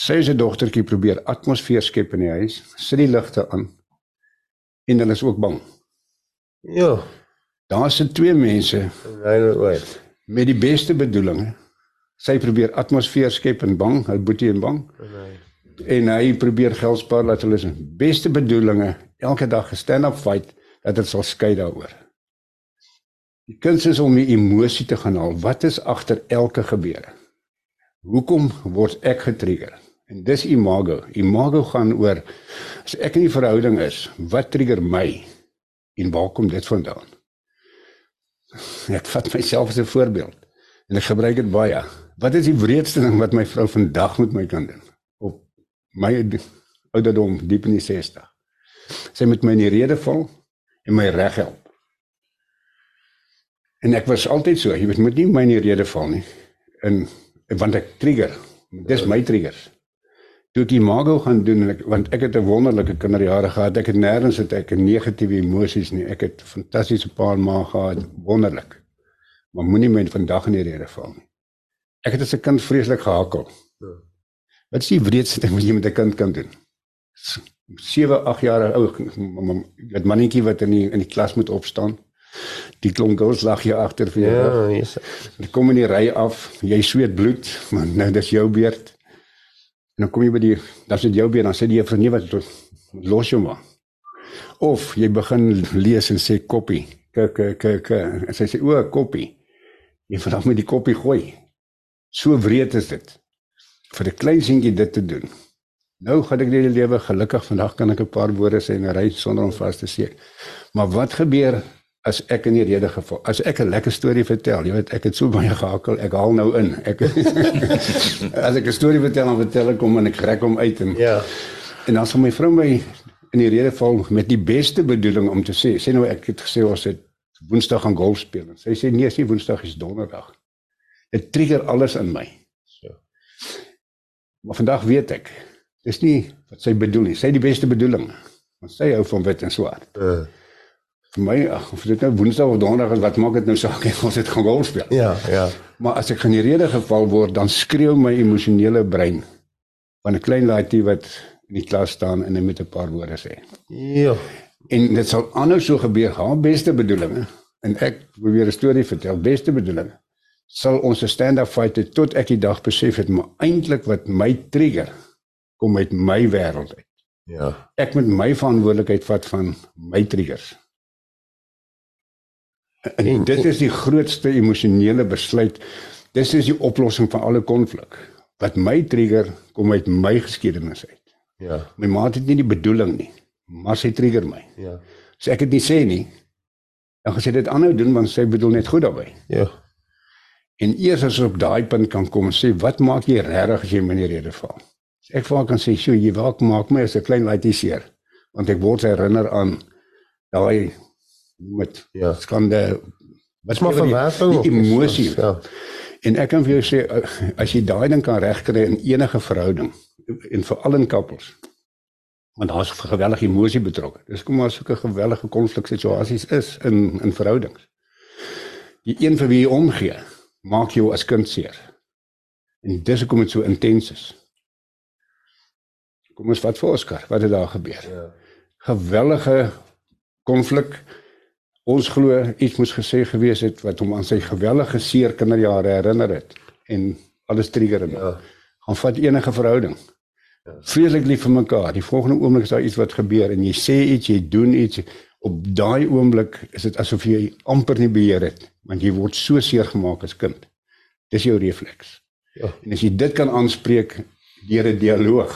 Sy se dogtertjie probeer atmosfeer skep in die huis, sit die ligte aan. En hulle is ook bang. Ja. Daar sit twee mense Right. met die beste bedoelings. Sy probeer atmosfeer skep en bang, hy Boetie en bang. Nee en hy probeer geld spaar dat hulle se beste bedoelings elke dag gestand up fight dat dit sal skei daaroor. Die kuns is om die emosie te gaan haal. Wat is agter elke gebeure? Hoekom word ek getrigger? En dis imago. Imago gaan oor as ek in 'n verhouding is, wat trigger my en waar kom dit vandaan? Ek vat myself as 'n voorbeeld en ek gebruik dit baie. Wat is die wreedste ding wat my vrou vandag met my kan doen? my ouderdom diep in die 60. Sy met my in die rede val en my reg help. En ek was altyd so, jy weet moet nie my in die rede val nie. En want ek trigger. Dis my triggers. Toe ek imago gaan doen ek, want ek het 'n wonderlike kinderjare gehad. Ek het nêrens het ek negatiewe emosies nie. Ek het fantastiese pa en ma gehad, wonderlik. Maar moenie my vandag in die rede val nie. Ek het as 'n kind vreeslik gehakel. Ja. Wat is die wreedste ding wat jy met 'n kind kan doen? 7, 8 jaar oud, met mannetjie wat in die in die klas moet opstaan. Die klomp girls lag hier agter vir jou. Ja, yes. Hulle kom in die ry af, jy sweet bloed, maar nou dis jou beurt. En dan kom jy by die dan sit jou beurt, dan sê die juffrou nee wat los jou maar. Of jy begin lees en sê koppie. Kyk kyk kyk en sy sê o, koppie. Jy vanaf met die koppie gooi. So wreed is dit vir 'n klein seentjie dit te doen. Nou gaan ek die lewe gelukkig vandag kan ek 'n paar woorde sê en ry sonder om vas te seek. Maar wat gebeur as ek in die rede geval as ek 'n lekker storie vertel, jy weet ek het so baie gehakkel, ek haal nou in. Ek as ek 'n storie vertel, dan vertel ek hom en ek rek hom uit en Ja. En dan sal my vrou my in die rede val met die beste bedoeling om te sê, sê nou ek het gesê ons het Woensdag gaan golf speel. Sy sê nee, sy Woensdag is Donderdag. Dit trigger alles in my. Maar vandag weet ek, dis nie wat sy bedoel nie. Sy het die beste bedoeling. Want sy hou van wit en swart. Uh. Vir my, ag, of dit nou Woensdag of Donderdag is, wat maak dit nou saak as ons dit gaan golf speel? Ja, ja. Maar as ek generede geval word, dan skreeu my emosionele brein van 'n klein laaitjie wat in die klas staan en net met 'n paar woorde sê. Ja. En dit sal aanhou so gebeur, haar beste bedoelinge en ek probeer 'n storie vertel, beste bedoelinge sal ons 'n stand-up fight het tot ek die dag besef het maar eintlik wat my trigger kom uit my wêreld uit. Ja. Ek moet my verantwoordelikheid vat van my triggers. En, en dit is die grootste emosionele besluit. Dis is die oplossing van alle konflik. wat my trigger kom uit my geskiedenis uit. Ja. My maat het nie die bedoeling nie, maar sy trigger my. Ja. As ek dit nie sê nie, dan sy dit aanhou doen want sy bedoel net goed daarbey. Ja. En eers as ons op daai punt kan kom en sê wat maak jy regtig as jy my in die rede val? Ek vir haar kan sê, "Sjoe, jy waak maak my as 'n klein laaitjie seer." Want ek word herinner aan daai met Ja. skande Wat maar verwerping die emosie. Ja. En ek kan vir jou sê as jy daai ding kan regkry in enige verhouding en veral in koppels want daar's gewellige emosie betrokke. Dis kom maar sulke gewellige konfliksituasies is in in verhoudings. Die een vir wie jy omgee, maak jou as kind seer. En dis hoekom dit so intens is. Kom ons vat vir Oscar, wat het daar gebeur? Ja. Gewellige konflik. Ons glo iets moes gesê gewees het wat hom aan sy gewellige seer kinderjare herinner het en alles trigger hom. Ja. Gaan vat enige verhouding. Vreeslik lief vir mekaar. Die volgende oomblik is daar iets wat gebeur en jy sê iets, jy doen iets. Op daai oomblik is dit asof jy amper nie beheer het, want jy word so seer gemaak as kind. Dis jou refleks. Ja. En as jy dit kan aanspreek deur 'n dialoog,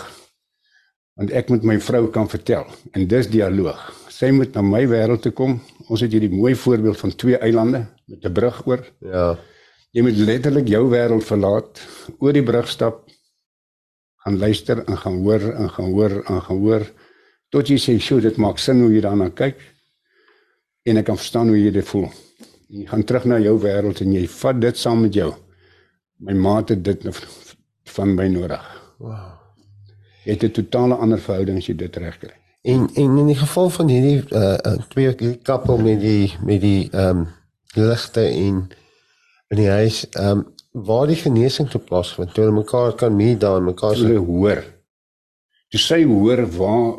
want ek met my vrou kan vertel en dis dialoog. Sy moet na my wêreld toe kom. Ons het hierdie mooi voorbeeld van twee eilande met 'n brug oor. Ja. Jy moet letterlik jou wêreld verlaat, oor die brug stap, gaan luister en gaan hoor en gaan hoor en gaan hoor tot jy sê, "Sjoe, dit maak sin hoe jy daarna kyk." En ek kan verstaan hoe jy dit voel. En jy gaan terug na jou wêreld en jy vat dit saam met jou. My maat het dit nou van my nodig. Wow. Jy het 'n totale ander verhouding as jy dit regkry. En en in die geval van hierdie uh, twee koppel met die met die ehm um, ligte en in die huis ehm um, waar die genesing toe plaasvind, toe hulle mekaar kan meet daar en mekaar se hoor. Toe sy hoor waar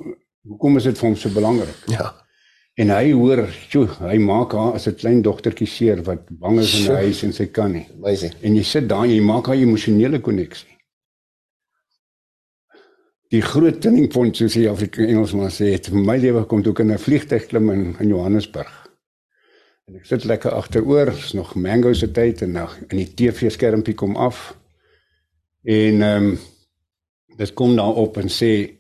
hoekom is dit vir hom so belangrik? ja. En hy hoor, "Sjoe, hy maak haar as 'n klein dogtertjie seer wat bang is in die huis en sy kan nie." Amazing. En jy sit daar en jy maak haar emosionele koneksie. Die groot turning point soos die Afrikaanse Engelsman sê, het vir my lewe kom toe ek in 'n vliegtuig klim in, in Johannesburg. En ek sit lekker agteroor, is nog mango se tyd en nou in die TV-skermpie kom af. En ehm um, dit kom daar op en sê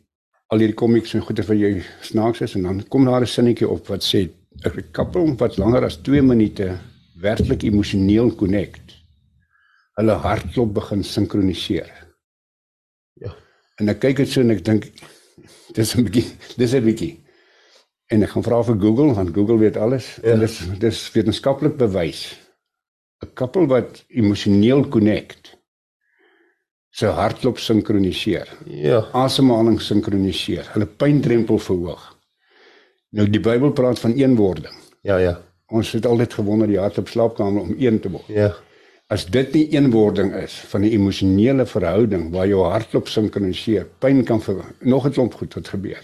al hierdie komiks en goeie vir jou snaaks is en dan kom daar 'n sinnetjie op wat sê 'n koppel wat langer as 2 minute werklik emosioneel connect. Hulle hartklop begin sinkroniseer. En ek kyk dit so en ek dink dis 'n bietjie dis 'n bietjie. En ek gaan vra vir Google want Google weet alles ja. en dis dis wetenskaplik bewys. 'n Koppel wat emosioneel connect se hartklop sinkroniseer Ja. asemhaling sinkroniseer, hulle pyndrempel verhoog. Nou die Bybel praat van eenwording. Ja, ja. Ons het altyd gewonder die hart op slaapkamer om een te word. Ja. As dit nie eenwording is van 'n emosionele verhouding waar jou hartklop sinkroniseer, pyn kan vir nog 'n klomp goed wat gebeur.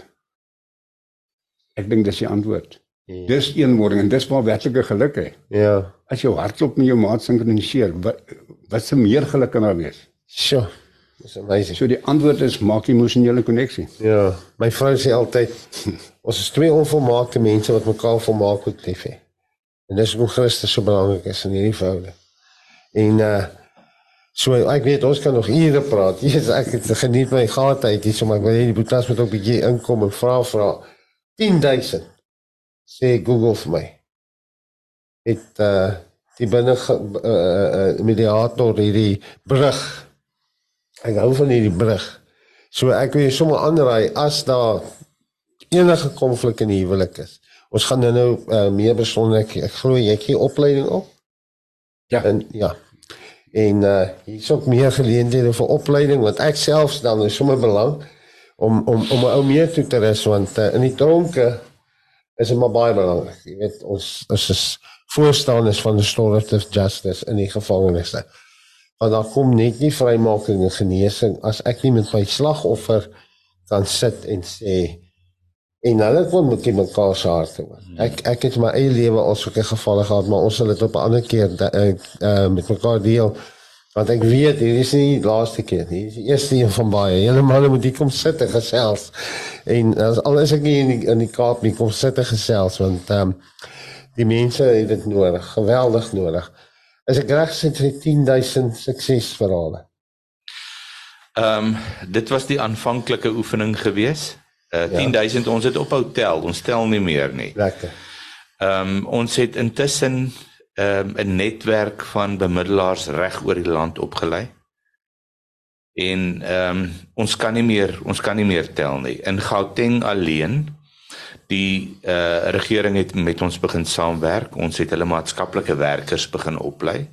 Ek dink dis die antwoord. Ja. Dis eenwording en dis waar werklike geluk is. Ja. As jou hartklop met jou maat sinkroniseer, wat wat se meer geluk kan daar wees? Sjoe. Dis amazing. So die antwoord is maak emosionele koneksie. Ja, my vrou sê altyd ons is twee onvolmaakte mense wat mekaar volmaak moet lief hê. En dis hoekom Christus so belangrik is in hierdie verhouding. En uh so ek weet ons kan nog ure praat. Jesus, ek het geniet my gaatheid hier, so maar ek wil hê die boetas moet ook 'n bietjie inkom en vra vra 10000 sê Google vir my. Het uh die binne uh, uh, mediator hierdie brug. Ek hou van hierdie brug. So ek wil sommer aanraai as daar enige konflik in die huwelik is. Ons gaan nou nou uh, meer besonder ek, ek glo jy gee opleiding op. Ja. En ja. En uh hier's ook meer geleenthede vir opleiding want ek self stel nou sommer belang om om om 'n ou meer toe te rus want uh, in die tronke is dit maar baie belangrik. Jy weet ons ons is voorstanders van restorative justice in die gevangenisse. Want daar kom net nie vrymaking en genesing as ek nie met my slagoffer kan sit en sê en hulle kon met mekaar se harte hoor. Ek ek het my eie lewe al sulke gevalle gehad, maar ons sal dit op 'n ander keer uh, uh, met mekaar deel. Want ek weet hier is nie die laaste keer nie. Hier is die eerste een van baie. Julle manne moet hier kom sit en gesels. En as al is ek nie in die, in die Kaap nie, kom sit en gesels want ehm um, die mense het dit nodig, geweldig nodig. As ek reg sê, jy 10000 suksesverhale. Ehm um, dit was die aanvanklike oefening gewees. Uh, 10000 ja. ons het op hotel, ons tel nie meer nie. Lekker. Ehm um, ons het intussen ehm um, 'n netwerk van bemiddelaars reg oor die land opgelei. En ehm um, ons kan nie meer ons kan nie meer tel nie. In Gauteng alleen die eh uh, regering het met ons begin saamwerk. Ons het hulle maatskaplike werkers begin oplei.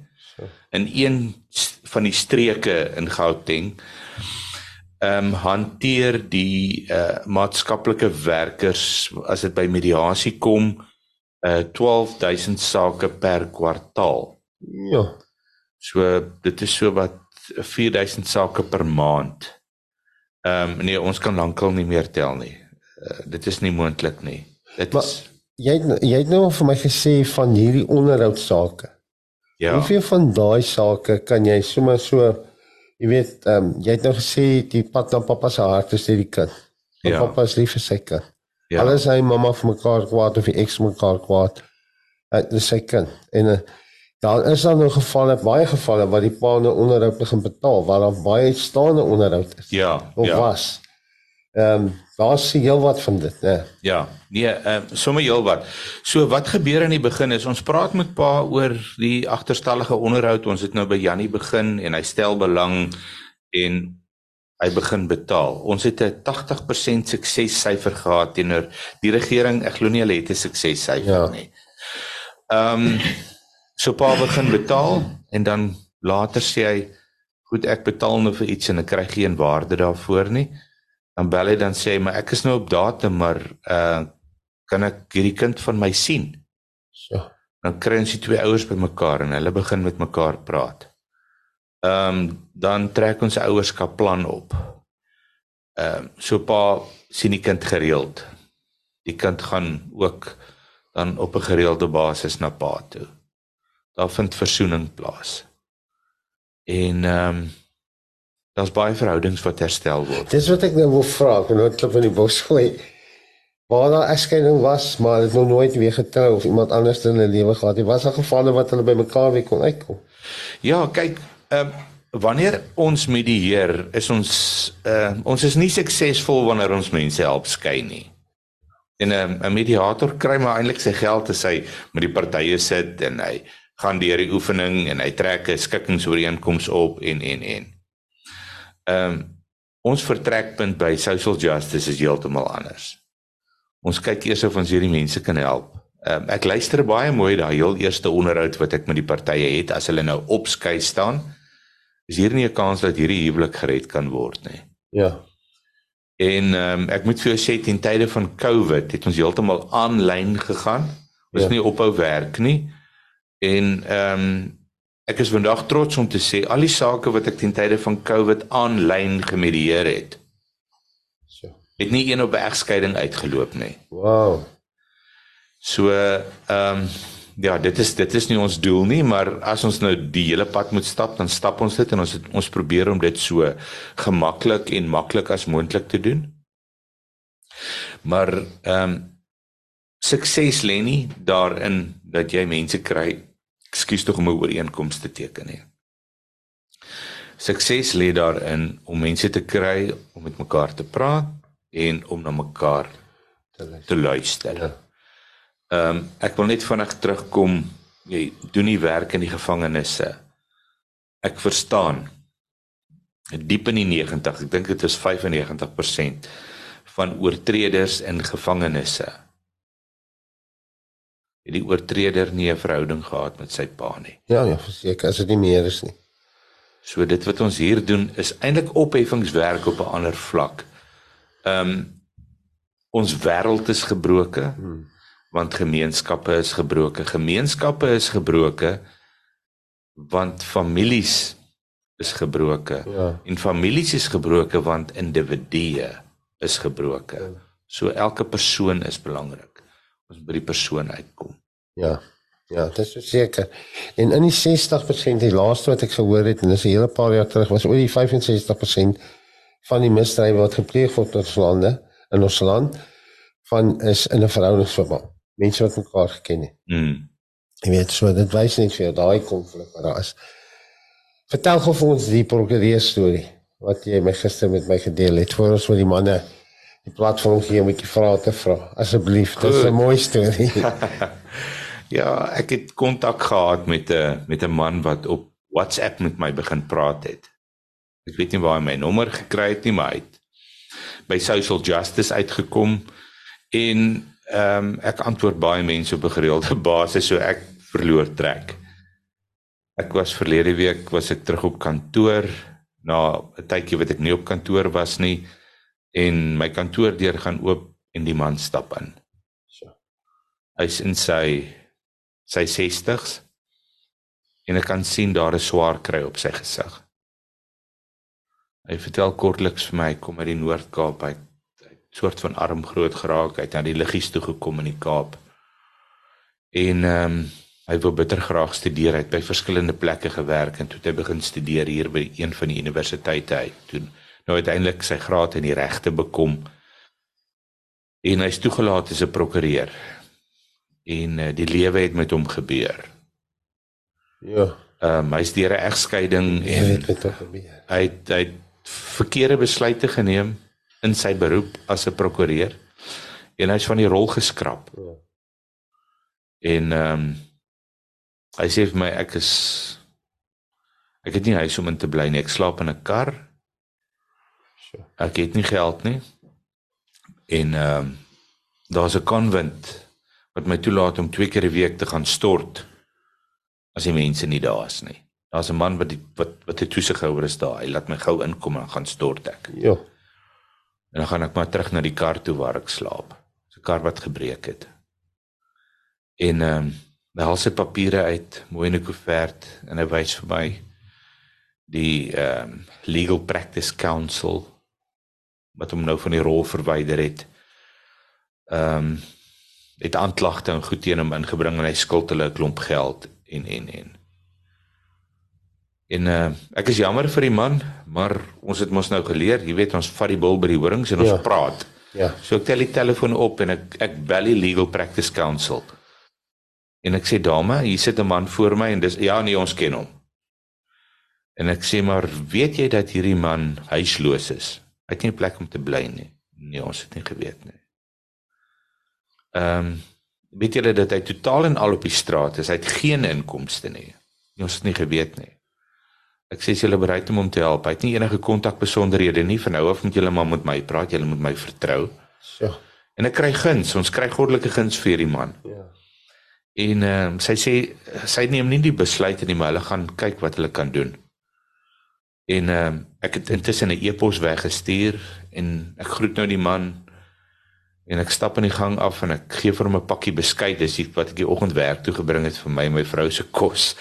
In een van die streke in Gauteng ehm um, hanteer die eh uh, maatskaplike werkers as dit by mediasie kom uh 12000 sake per kwartaal. Ja. So dit is so wat 4000 sake per maand. Ehm um, nee, ons kan lankal nie meer tel nie. Uh, dit is nie moontlik nie. Dit maar, is jy jy het nou vir my gesê van hierdie onderhoudsake. Ja. Hoeveel van daai sake kan jy sommer so jy weet ehm um, jy het nou gesê die pad na pappa se hart is hierdie kind. Ja. Pappa is lief vir sy kind. Ja. Alles hy mamma vir mekaar kwaad of die ex mekaar kwaad. Dit is sy kind. En uh, daar is dan nou gevalle, baie gevalle waar die pa nou onderhoud begin betaal waar daar baie staande onderhoud is. Ja. Of ja. was. Ehm um, daar sien heel wat van dit, né? Ja. Nee, ehm uh, sommer heel wat. So wat gebeur in die begin is ons praat met pa oor die agterstallige onderhoud. Ons het nou by Jannie begin en hy stel belang en hy begin betaal. Ons het 'n 80% suksessyfer gehad teenoor die regering. Ek glo nie hulle het 'n suksessyfer ja. nie. Ehm um, so pa begin betaal en dan later sê hy goed ek betaal nou vir iets en ek kry geen waarde daarvoor nie. Dan bel hy dan sê hy maar ek is nou op datum maar uh kan ek hierdie kind van my sien? So. Dan kry ons die twee ouers bymekaar en hulle begin met mekaar praat ehm um, dan trek ons 'n ouerskapplan op. Ehm um, so pa sien die kind gereeld. Die kind gaan ook dan op 'n gereelde basis na pa toe. Daar vind versoening plaas. En ehm um, daar's baie verhoudings wat herstel word. Dis wat ek nou wil vra, ek nou klop in die bos gooi. Waar daar egskeiding was, maar dit nog nooit weer getrou of iemand anders in 'n lewe gehad het. Was daar gevalle wat hulle by mekaar weer kon uitkom? Ja, kyk, Ehm uh, wanneer ons medieer, is ons uh ons is nie suksesvol wanneer ons mense help skei nie. En 'n uh, mediator kry maar eintlik sy geld as hy met die partye sit en hy gaan deur die oefening en hy trek 'n skikkingsooreenkoms op en en en. Ehm um, ons vertrekpunt by social justice is heeltemal anders. Ons kyk eers of ons hierdie mense kan help. Ehm um, ek luister baie mooi daai heel eerste onderhoud wat ek met die partye het as hulle nou opskei staan is hier nie 'n kans dat hierdie huwelik gered kan word nie. Ja. En ehm um, ek moet vir jou sê ten tye van COVID het ons heeltemal aanlyn gegaan. Ons ja. nie ophou werk nie. En ehm um, ek is vandag trots om te sê al die sake wat ek ten tye van COVID aanlyn gemedieer het. So. Het nie een op egskeiding uitgeloop nie. Wow. So ehm um, Ja, dit is dit is nie ons doel nie, maar as ons nou die hele pad moet stap, dan stap ons dit en ons het, ons probeer om dit so gemaklik en maklik as moontlik te doen. Maar ehm um, sukses lê nie daarin dat jy mense kry, ekskuus tog om 'n ooreenkoms te teken nie. Sukses lê daarin om mense te kry om met mekaar te praat en om na mekaar te luister. Te luister. Ja. Ehm um, ek wil net vinnig terugkom. Jy doen nie werk in die gevangenisse. Ek verstaan. Diep in die 90, ek dink dit is 95% van oortreders in gevangenisse. Het die oortreder nie 'n verhouding gehad met sy pa nie. Ja, ja, verseker, as dit nie meer is nie. So dit wat ons hier doen is eintlik opheffingswerk op 'n ander vlak. Ehm um, ons wêreld is gebroken. Hmm want gemeenskappe is gebroken. Gemeenskappe is gebroken want families is gebroken. Ja. En families is gebroken want individue is gebroken. Ja. So elke persoon is belangrik. Ons by die persoon uitkom. Ja. Ja, dit is seker. En in die 60% die laaste wat ek gehoor het en dis 'n hele paar jaar terug was oor die 65% van die misdrywe wat gepleeg word in ons lande in ons land van is in 'n verhoudingsverband mense wat mekaar geken het. Mm. Jy weet so dit wys net vir jou daai konflik wat daar is. Vertel gou vir ons die prokureur storie. wat jy my gister met my gedeel het voor ons met die manne die platform gee om 'n bietjie vrae te vra. Asseblief, dit is 'n mooi storie. ja, ek het kontak gehad met 'n met 'n man wat op WhatsApp met my begin praat het. Ek weet nie waar hy my nommer gekry het nie, maar hy het by Social Justice uitgekom en ehm um, ek antwoord baie mense op 'n gereelde basis, so ek verloor trek. Ek was verlede week was ek terug op kantoor na 'n tydjie wat ek nie op kantoor was nie en my kantoordeur gaan oop en die man stap in. So. Hy's in sy sy 60s en ek kan sien daar 'n swaar kry op sy gesig. Hy vertel kortliks vir my kom uit die Noord-Kaap, hy het soort van arm groot geraak, hy het na die liggies toe gekom in die Kaap. En ehm um, hy wou bitter graag studeer, hy het by verskillende plekke gewerk en toe het hy begin studeer hier by een van die universiteite uit. Toe nou uiteindelik sy graad in die regte bekom en hy's toegelaat as 'n prokureur. En uh, die lewe het met hom gebeur. Ja. Ehm um, hy's deur 'n egskeiding en wat tog gebeur. hy het, hy het verkeerde besluite geneem in sy beroep as 'n prokureur en hy's van die rol geskraap. Ja. En ehm um, hy sê vir my ek is ek het nie huis om in te bly nie. Ek slaap in 'n kar. Ek het nie geld nie. En ehm um, daar's 'n konvent wat my toelaat om twee keer 'n week te gaan stort as die mense nie daar is nie. Daar's 'n man wat die, wat wat 'n toesighouer is daar. Hy laat my gou inkom en gaan stort ek. Ja. En dan gaan ek maar terug na die kar toe waar ek slaap. 'n kar wat gebreek het. En ehm um, hy haal sy papiere uit, mooi in 'n koevert en hy wys vir my die ehm um, Legal Practice Council wat hom nou van die rol verwyder het. Ehm um, het aanklagte en goed teen hom ingebring en hy skuld hulle 'n klomp geld en en en. En uh, ek is jammer vir die man, maar ons het mos nou geleer, jy weet ons vat die bil by die horings en ons Ja. praat. Ja. So ek tel die telefoon op en ek ek bel die Legal Practice Council. En ek sê dame, hier sit 'n man voor my en dis ja nee ons ken hom. En ek sê maar weet jy dat hierdie man huisloos is? Hy het nie 'n plek om te bly nie. Nee, ons het nie geweet nie. Ehm um, weet julle dat hy totaal en al op die straat is. Hy het geen inkomste nie. nie ons het nie geweet nie. Ek sê as julle bereid om hom te help. Hy het nie enige kontak besonderhede nie. Van nou af moet julle maar met my praat. Julle moet my vertrou. So. En ek kry guns. Ons kry goddelike guns vir hierdie man. Ja. En ehm um, sy sê sy neem nie die besluit nie, maar hulle gaan kyk wat hulle kan doen. En ehm um, ek het intussen 'n e-pos weggestuur en ek groet nou die man en ek stap in die gang af en ek gee vir hom 'n pakkie beskuit, dis die wat ek die oggend werk toe gebring het vir my en my vrou se kos.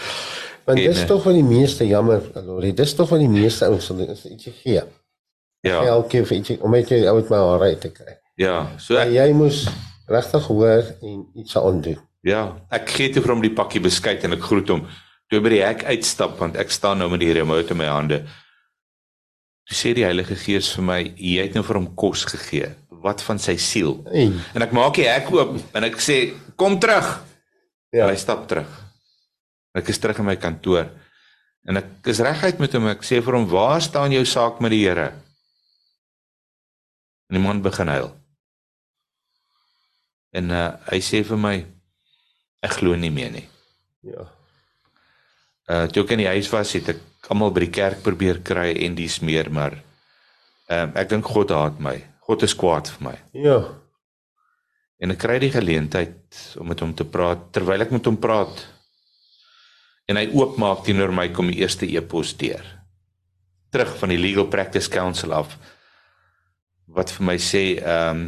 Want En, dis eh, tog van die meeste jammer, Lori. Dis tog van die meeste ouens wat is ietsie gee. Ja. Elke keer vir ietsie om net jou uit my hare uit te kry. Ja, so ek, jy moes regtig hoor en iets aan doen. ja, ek gee toe vir hom die pakkie beskuit en ek groet hom. Toe by die hek uitstap want ek staan nou met die remote in my hande. Toe sê die Heilige Gees vir my, jy het nou vir hom kos gegee. Wat van sy siel? Hey. En ek maak die hek oop en ek sê, "Kom terug." Ja. En hy stap terug. Ek is terug in my kantoor. En ek is reguit met hom. Ek sê vir hom, "Waar staan jou saak met die Here?" En die man begin huil. En uh, hy sê vir my, "Ek glo nie meer nie." Ja. Uh toe ek in die huis was, het ek almal by die kerk probeer kry en dis meer, maar ehm uh, ek dink God haat my. God is kwaad vir my. Ja. En ek kry die geleentheid om met hom te praat terwyl ek met hom praat. En hy oopmaak teenoor my kom die eerste e-pos deur. Terug van die Legal Practice Council af wat vir my sê ehm um,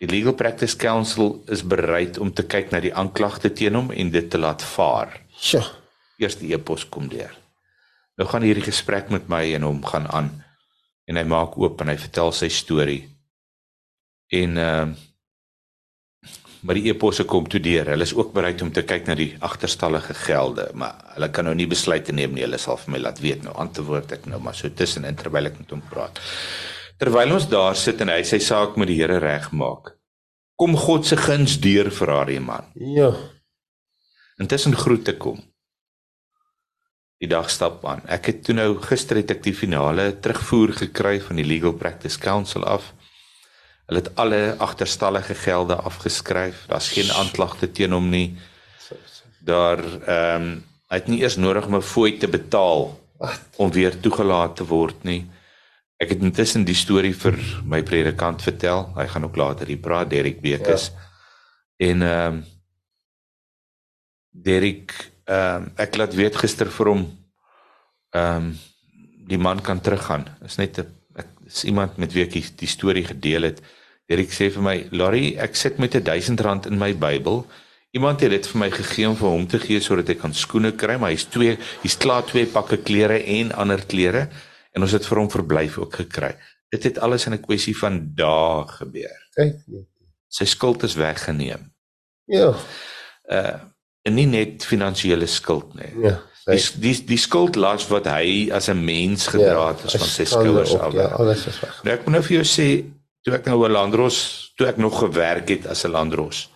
die Legal Practice Council is bereid om te kyk na die aanklagte teen hom en dit te laat vaar. Sjoe. Eerste e-pos kom deur. Nou gaan hierdie gesprek met my en hom gaan aan en hy maak oop en hy vertel sy storie. En ehm uh, maar die e-posse kom toe deur. Hulle is ook bereid om te kyk na die agterstallige gelde, maar hulle kan nou nie besluite neem nie. Hulle sal vir my laat weet nou antwoord ek nou maar so tussenin terwyl ek met hom praat. Terwyl ons daar sit en hy sy saak met die Here regmaak, kom God se guns deur vir haar man. Ja. Intussen groet ek hom. Die dag stap aan. Ek het toe nou gister het ek die finale terugvoer gekry van die Legal Practice Council af. Hulle het alle agterstallige gelde afgeskryf. Daar's geen aanklagte teen hom nie. Daar ehm um, hy het nie eers nodig om 'n fooi te betaal om weer toegelaat te word nie. Ek het intussen die storie vir my predikant vertel. Hy gaan ook later hier praat, Derek Bekes. Ja. En ehm um, Derek ehm um, ek laat weet gister vir hom ehm um, die man kan teruggaan. Is net 'n ek is iemand met wie ek die, die storie gedeel het. Derek sê vir my, "Larry, ek sit met 'n 1000 rand in my Bybel." Iemand het dit vir my gegee om vir hom te gee sodat ek kan skoene kry, maar hy's twee, hy's klaar twee pakke klere en ander klere en ons het vir hom verblyf ook gekry. Dit het alles in 'n kwessie van dae gebeur. Kyk. Sy skuld is weggeneem. Ja. Uh en nie net finansiële skuld nie. Ja. Die die die skuldlas wat hy as 'n mens gedra het, is van sy skouers af. Ja, alles is weg. Nou ek moet nou vir jou sê, toe ek nou 'n landros, toe ek nog gewerk het as 'n landros,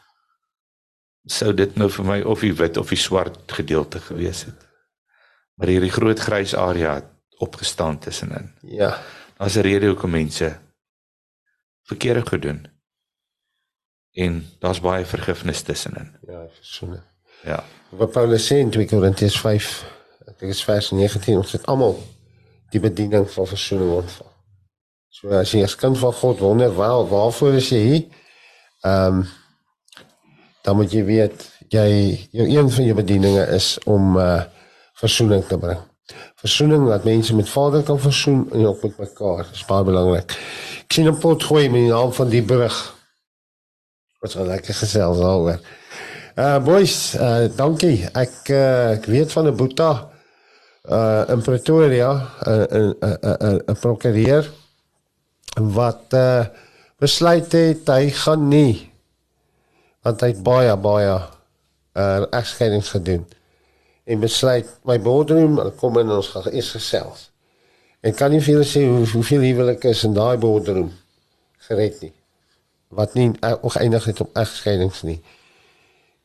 sou dit nou vir my of die wit of die swart gedeelte gewees het. Maar hierdie groot grys area het opgestaan tussenin. Ja. Daar's 'n rede hoekom mense verkeerde gedoen. En daar's baie vergifnis tussenin. Ja, versoening. Ja. Wat Paulus sê in 2 Korintiërs 5, ek dink dit is vers 19, ons het almal die bediening van versoening ontvang. So as jy as kind van God wonder, waar waarvoor is jy hier? Ehm um, dan moet jy weet jy jou een van jou bedieninge is om uh versoening te bring. Versoening dat mense met Vader kan versoen en ook met mekaar. Dit is baie belangrik. Ek sien 'n pot gooi met die naam van die brug. Wat so lekker gesels daaroor. Uh boys, uh dankie. Ek uh ek weet van 'n Boeta uh in Pretoria, 'n 'n 'n prokureur wat uh besluit het hy gaan nie want hy het baie baie uh egskeidings gedoen en besluit my boardroom kom in ons gaan is gesels. En kan nie vir julle sê hoe hoeveel huwelike is in daai boardroom gered nie. Wat nie ook eindig het op egskeidings nie.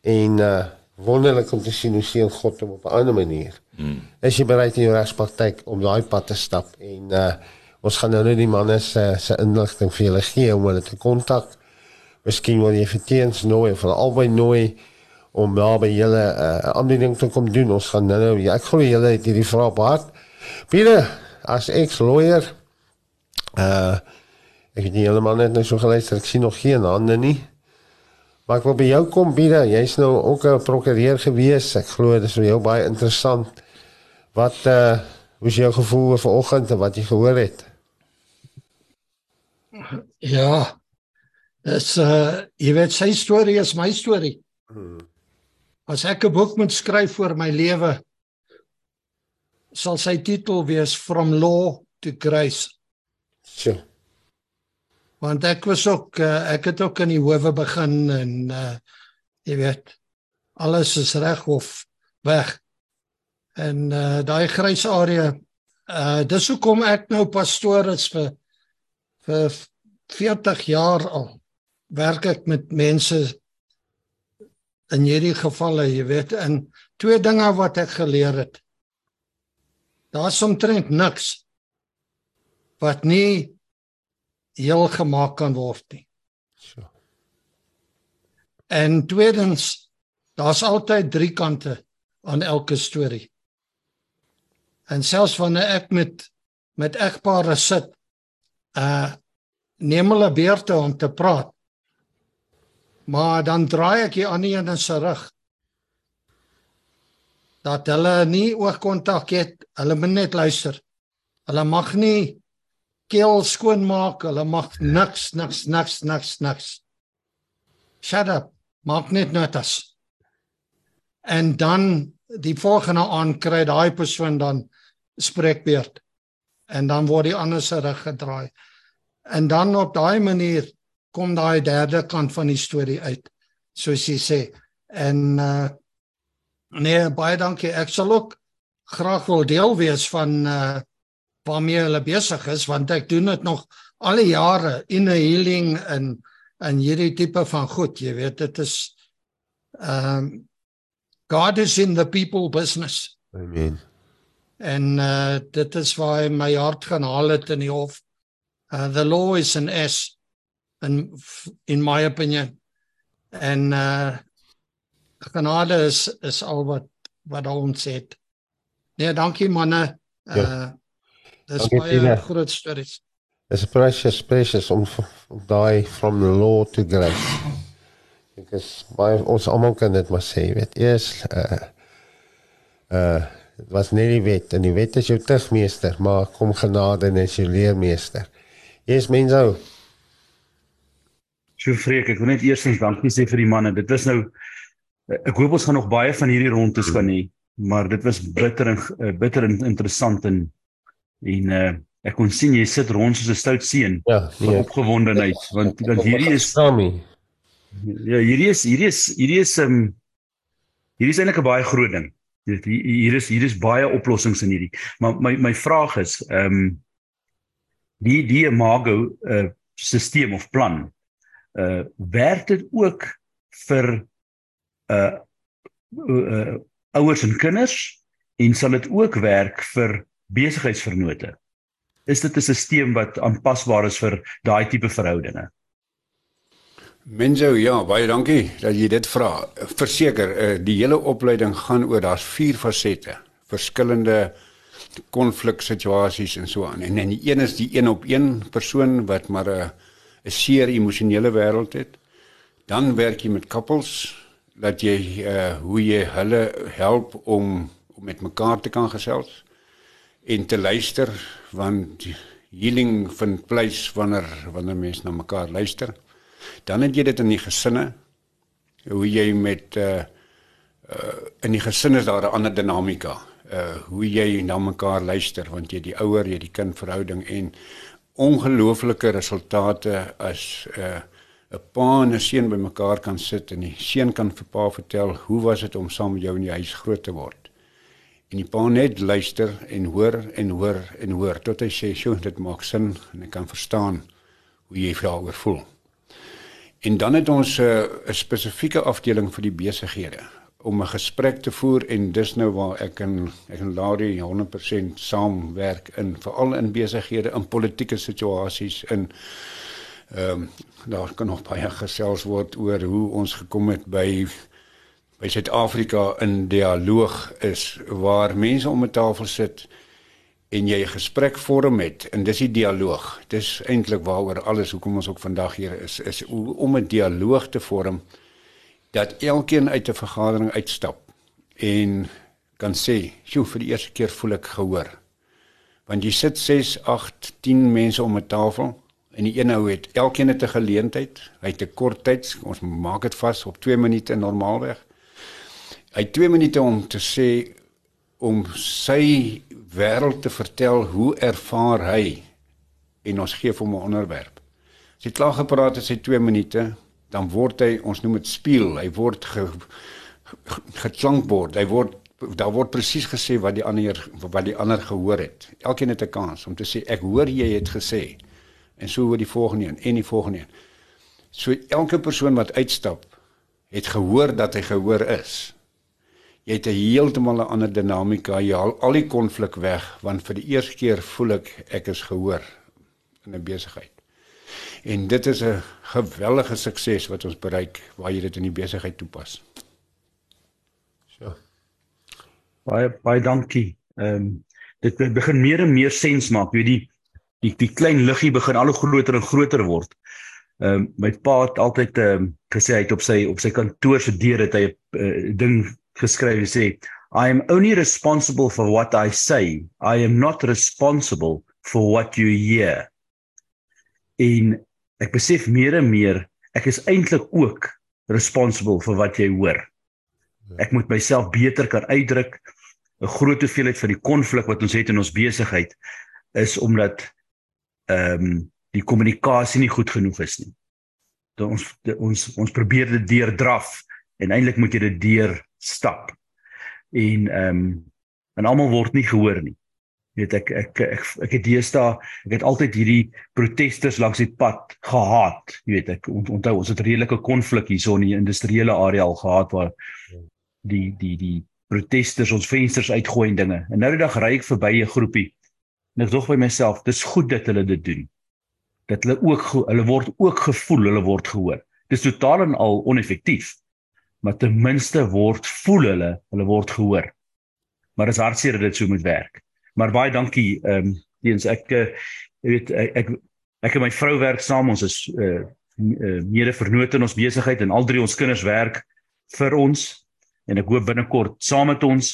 En uh wonderlik om te sien hoe sien God hom op 'n ander manier. Hmm. Is jy bereid in jou regspraktyk om daai pad te stap en uh ons gaan nou net die manne se se inligting vir julle gee om hulle te kontak. Miskien wil jy vir teens nooi of albei nooi om daar by julle 'n uh, aanbieding te kom doen. Ons gaan nou ja, ek glo julle het hierdie vraag gehad. Pieter, as ex-lawyer uh ek het nie heeltemal net nou so geluister. Ek sien nog geen hande nie. Maar ek wil by jou kom, Pieter. Jy's nou ook 'n prokureur gewees. Ek glo dit is vir jou baie interessant. Wat uh hoe is jou gevoel vanoggend en wat jy gehoor het? Ja. Dis uh jy weet sy storie is my storie. Hmm. As ek 'n boek moet skryf oor my lewe sal sy titel wees From Law to Grace. Sjoe. Want ek was ook uh, ek het ook in die howe begin en uh jy weet alles is reg of weg. En uh daai grys area uh dis hoekom ek nou pastoor is vir vir 40 jaar al werk ek met mense in hierdie gevalle, jy weet, in twee dinge wat ek geleer het. Daar's omtrent niks wat nie heel gemaak kan word nie. So. En tweedens, daar's altyd drie kante aan elke storie. En selfs wanneer ek met met egpare sit, uh neem hulle beurte om te praat. Maar dan draai ek die ander een se rug. Dat hulle nie oogkontak het, hulle moet net luister. Hulle mag nie keel skoon maak, hulle mag niks niks niks niks niks. Shut up. Maak net notas. En dan die volgende aan kry daai persoon dan spreekbeurt. En dan word die ander se rug gedraai. En dan op daai manier kom daai derde kant van die storie uit soos jy sê en uh nee baie dankie ek sal ook graag wil deel wees van uh waarmee hulle besig is want ek doen dit nog al die jare in 'n healing en en hierdie tipe van goed jy weet dit is um God is in the people business Amen. En uh dit is waar hy my hart gaan haal het in die hof. Uh the law is an S in in my opinion. En uh genade is is al wat wat ons het. Nee, dankie manne. Uh ja. Dis Dankie, baie Tina. groot stories. It's precious, precious om om daai from the law to grace. Ek is baie ons almal kan dit maar sê, jy weet. Eers uh uh was nie die wet en die wet is jou tigmeester, maar kom genade en is jou leermeester. Yes, mense. So vreek, ek wil net eerstens dankie sê vir die manne. Dit was nou ek hoop ons gaan nog baie van hierdie rondes gaan hê, maar dit was bitter en uh, bitter en interessant en en uh, ek kon sien jy sit rond soos 'n stout seun Ja, van opgewondenheid want want hierdie is Sammy. ja hierdie is hierdie is hierdie is um hierdie is eintlik 'n baie groot ding. Weet hier is hier is baie oplossings in hierdie. Maar my my vraag is ehm um, die die imago uh stelsel of plan uh werk dit ook vir uh, uh ouers en kinders en sal dit ook werk vir besigheidsvernote? Is dit 'n stelsel wat aanpasbaar is vir daai tipe verhoudinge? Menzo, ja, baie dankie dat jy dit vra. Verseker, uh, die hele opleiding gaan oor daar's vier fasette, verskillende konfliksituasies en so aan. En en die een is die een op een persoon wat maar 'n 'n seer emosionele wêreld het. Dan werk jy met koppels dat jy uh hoe jy hulle help om om met mekaar te kan gesels en te luister want healing vind plaas wanneer wanneer mense na mekaar luister. Dan het jy dit in die gesinne hoe jy met uh uh in die gesin is daar 'n ander dinamika. Uh hoe jy na mekaar luister want jy die ouer, jy die kind verhouding en ongelooflike resultate as uh 'n pa en 'n seun bymekaar kan sit en die seun kan vir pa vertel hoe was dit om saam met jou in die huis groot te word. En die pa net luister en hoor en hoor en hoor tot hy sê, "Sjoe, dit maak sin en ek kan verstaan hoe jy daaroor voel." En dan het ons 'n uh, spesifieke afdeling vir die besighede om 'n gesprek te voer en dis nou waar ek en ek en Larry 100% saamwerk in veral in besighede in politieke situasies in ehm um, daar kan nog baie gesels word oor hoe ons gekom het by by Suid-Afrika in dialoog is waar mense om 'n tafel sit en jy 'n gesprek vorm het en dis die dialoog. Dis eintlik waaroor alles hoekom ons ook vandag hier is is om 'n dialoog te vorm dat elkeen uit 'n vergadering uitstap en kan sê, "Sjoe, vir die eerste keer voel ek gehoor." Want jy sit 6, 8, 10 mense om 'n tafel en die een ou het elkeen het 'n geleentheid. Hy het 'n kort tyd, ons maak dit vas op 2 minute normaalweg. Hy het 2 minute om te sê om sy wêreld te vertel hoe ervaar hy en ons gee hom 'n onderwerp. As hy klaar gepraat het, sy 2 minute, dan word hy ons noem dit speel, hy word ge, geklankbord, hy word daar word presies gesê wat die ander wat die ander gehoor het. Elkeen het 'n kans om te sê ek hoor jy het gesê en so oor die volgende een en die volgende een. So elke persoon wat uitstap het gehoor dat hy gehoor is. Jy het 'n heeltemal 'n ander dinamika, jy haal al die konflik weg want vir die eerste keer voel ek ek is gehoor in 'n besigheid. En dit is 'n geweldige sukses wat ons bereik waar jy dit in die besigheid toepas. So. Baie baie dankie. Ehm um, dit be- begin meer en meer sens maak. Jy weet die die die klein liggie begin al hoe groter en groter word. Ehm um, my pa het altyd ehm um, gesê hy het op sy op sy kantoor se deur het hy 'n uh, ding geskryf sê I am only responsible for what I say. I am not responsible for what you hear. En ek besef meer en meer ek is eintlik ook responsible vir wat jy hoor. Ek moet myself beter kan uitdruk. 'n Groot hoeveelheid van die konflik wat ons het in ons besigheid is omdat ehm um, die kommunikasie nie goed genoeg is nie. Dat ons ons ons probeer dit deurdraf en eintlik moet jy dit deur stap. En ehm um, en almal word nie gehoor nie. Jy weet ek ek ek, ek het deesdae ek het altyd hierdie protesters langs die pad gehaat. Jy weet ek ont, onthou ons het redelike konflik hierso in die industriële area al gehad waar die die die protesters ons vensters uitgooi en dinge. En nou die dag ry ek verby 'n groepie en ek dog by myself, dis goed dat hulle dit doen. Dat hulle ook hulle word ook gevoel, hulle word gehoor. Dis totaal en al oneffektief. Maar ten minste word voel hulle, hulle word gehoor. Maar dit is hartseer dat dit so moet werk. Maar baie dankie ehm um, eens ek uh, weet ek, ek ek en my vrou werk saam ons is uh, mede vernoot in ons besigheid en al drie ons kinders werk vir ons en ek hoop binnekort saam met ons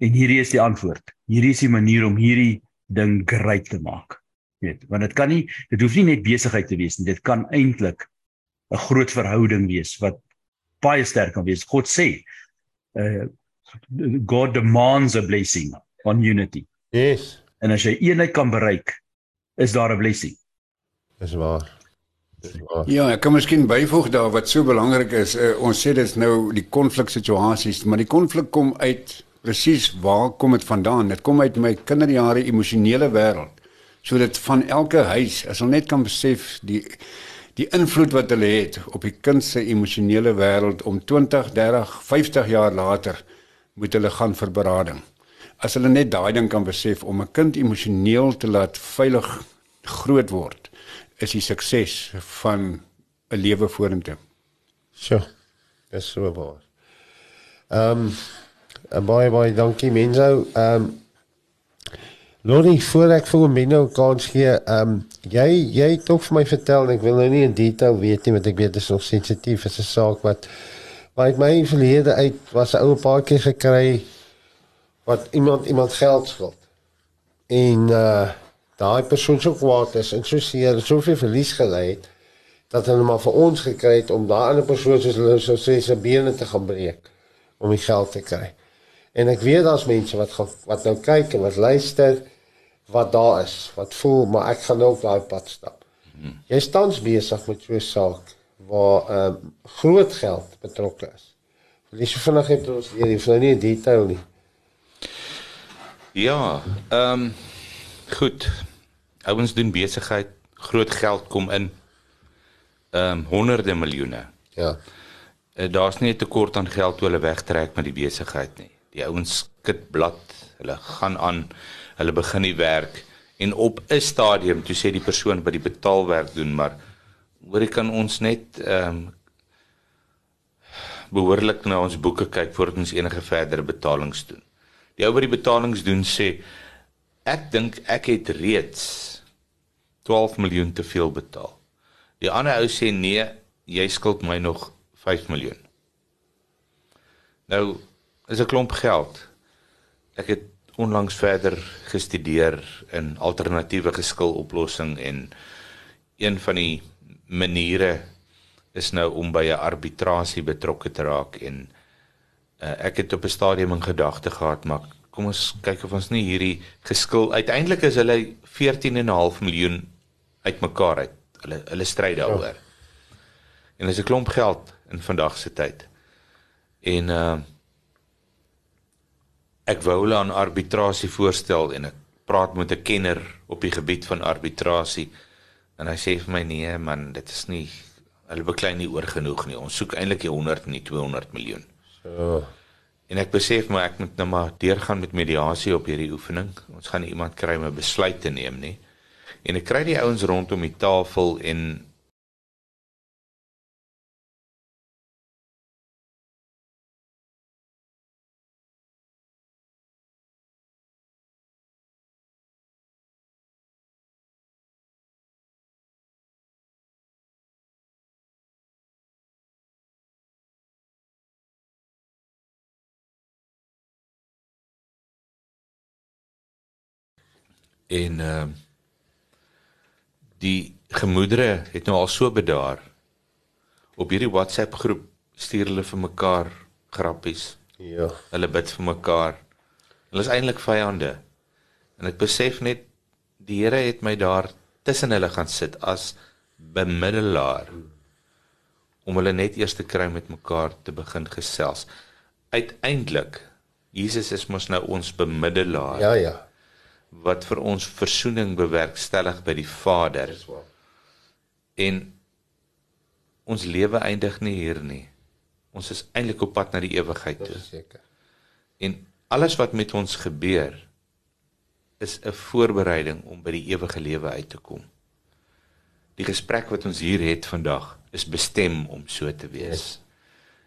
en hierdie is die antwoord. Hierdie is die manier om hierdie ding great te maak. Weet, want dit kan nie dit hoef nie net besigheid te wees nie. Dit kan eintlik 'n groot verhouding wees wat baie sterk kan wees. God sê uh God demands a blessing on unity. Yes. En as jy eenheid kan bereik, is daar 'n blessing. Dis waar. Dis waar. Ja, ek kan miskien byvoeg daar wat so belangrik is. Uh, ons sê dit nou die konfliksituasies, maar die konflik kom uit presies waar kom dit vandaan? Dit kom uit my kinderjare emosionele wêreld. So dit van elke huis, as hulle net kan besef die die invloed wat hulle het op die kind se emosionele wêreld om 20, 30, 50 jaar later moet hulle gaan vir berading. As hulle net daai ding kan besef om 'n kind emosioneel te laat veilig groot word, is die sukses van 'n lewe vorentoe. So. Dis so waar. Ehm um, baie baie dankie mense. Ehm um, Lori, voor ek vir Menno kans gee, ehm um, jy jy het ook vir my vertel en ek wil nou nie in detail weet nie want ek weet dit is nog sensitief, is 'n saak wat uit my verlede uit was 'n ou paartjie gekry wat iemand iemand geld skuld. En uh daai persoon so kwaad is en so seer, soveel verlies gely het dat hulle maar vir ons gekry het om daai ander persoon soos hulle sou sê se bene te gaan breek om die geld te kry. En ek weet daar's mense wat gaan, wat nou kyk en wat luister wat daar is, wat voel maar ek gaan nou op daai pad stap. Jy staan besig met so 'n saak waar ehm uh, groot geld betrokke is. Wil jy so vinnig het ons hier, jy nou nie in detail nie. Ja, ehm um, goed. Ouens doen besigheid, groot geld kom in. Ehm um, honderde miljoene. Ja. Uh, Daar's nie 'n tekort aan geld toe hulle wegtrek met die besigheid nie. Die ouens skit blad, hulle gaan aan, hulle begin die werk en op 'n stadium toe sê die persoon wat die betaalwerk doen, maar hoor ek kan ons net ehm um, behoorlik na ons boeke kyk voordat ons enige verdere betalings doen. Die ou wat die betalings doen sê ek dink ek het reeds 12 miljoen te veel betaal. Die ander ou sê nee, jy skuld my nog 5 miljoen. Nou is 'n klomp geld. Ek het onlangs verder gestudeer in alternatiewe geskiloplossing en een van die maniere is nou om by 'n arbitrasie betrokke te raak en uh, ek het op 'n stadium in gedagte gehad maar kom ons kyk of ons nie hierdie geskil uiteindelik is hulle 14 en 'n half miljoen uitmekaar uit hulle hulle stry daaroor. Ja. En dis 'n klomp geld in vandag se tyd. En uh ek wou hulle aan arbitrasie voorstel en ek praat met 'n kenner op die gebied van arbitrasie en hy sê vir my nee man dit is nie hulle beklei nie oor genoeg nie. Ons soek eintlik die 100 en die 200 miljoen. So. En ek besef maar ek moet nou maar deurgaan met mediasie op hierdie oefening. Ons gaan iemand kry om 'n besluit te neem nie. En ek kry die ouens rondom die tafel en en ehm uh, die gemoedere het nou al so bedaar. Op hierdie WhatsApp groep stuur hulle vir mekaar grappies. Ja. Hulle bid vir mekaar. Hulle is eintlik vyande. En ek besef net die Here het my daar tussen hulle gaan sit as bemiddelaar om hulle net eers te kry met mekaar te begin gesels. Uiteindelik Jesus is mos nou ons bemiddelaar. Ja, ja wat vir ons versoening bewerkstellig by die Vader. En ons lewe eindig nie hier nie. Ons is eintlik op pad na die ewigheid toe. Seker. En alles wat met ons gebeur is 'n voorbereiding om by die ewige lewe uit te kom. Die gesprek wat ons hier het vandag is bestem om so te wees.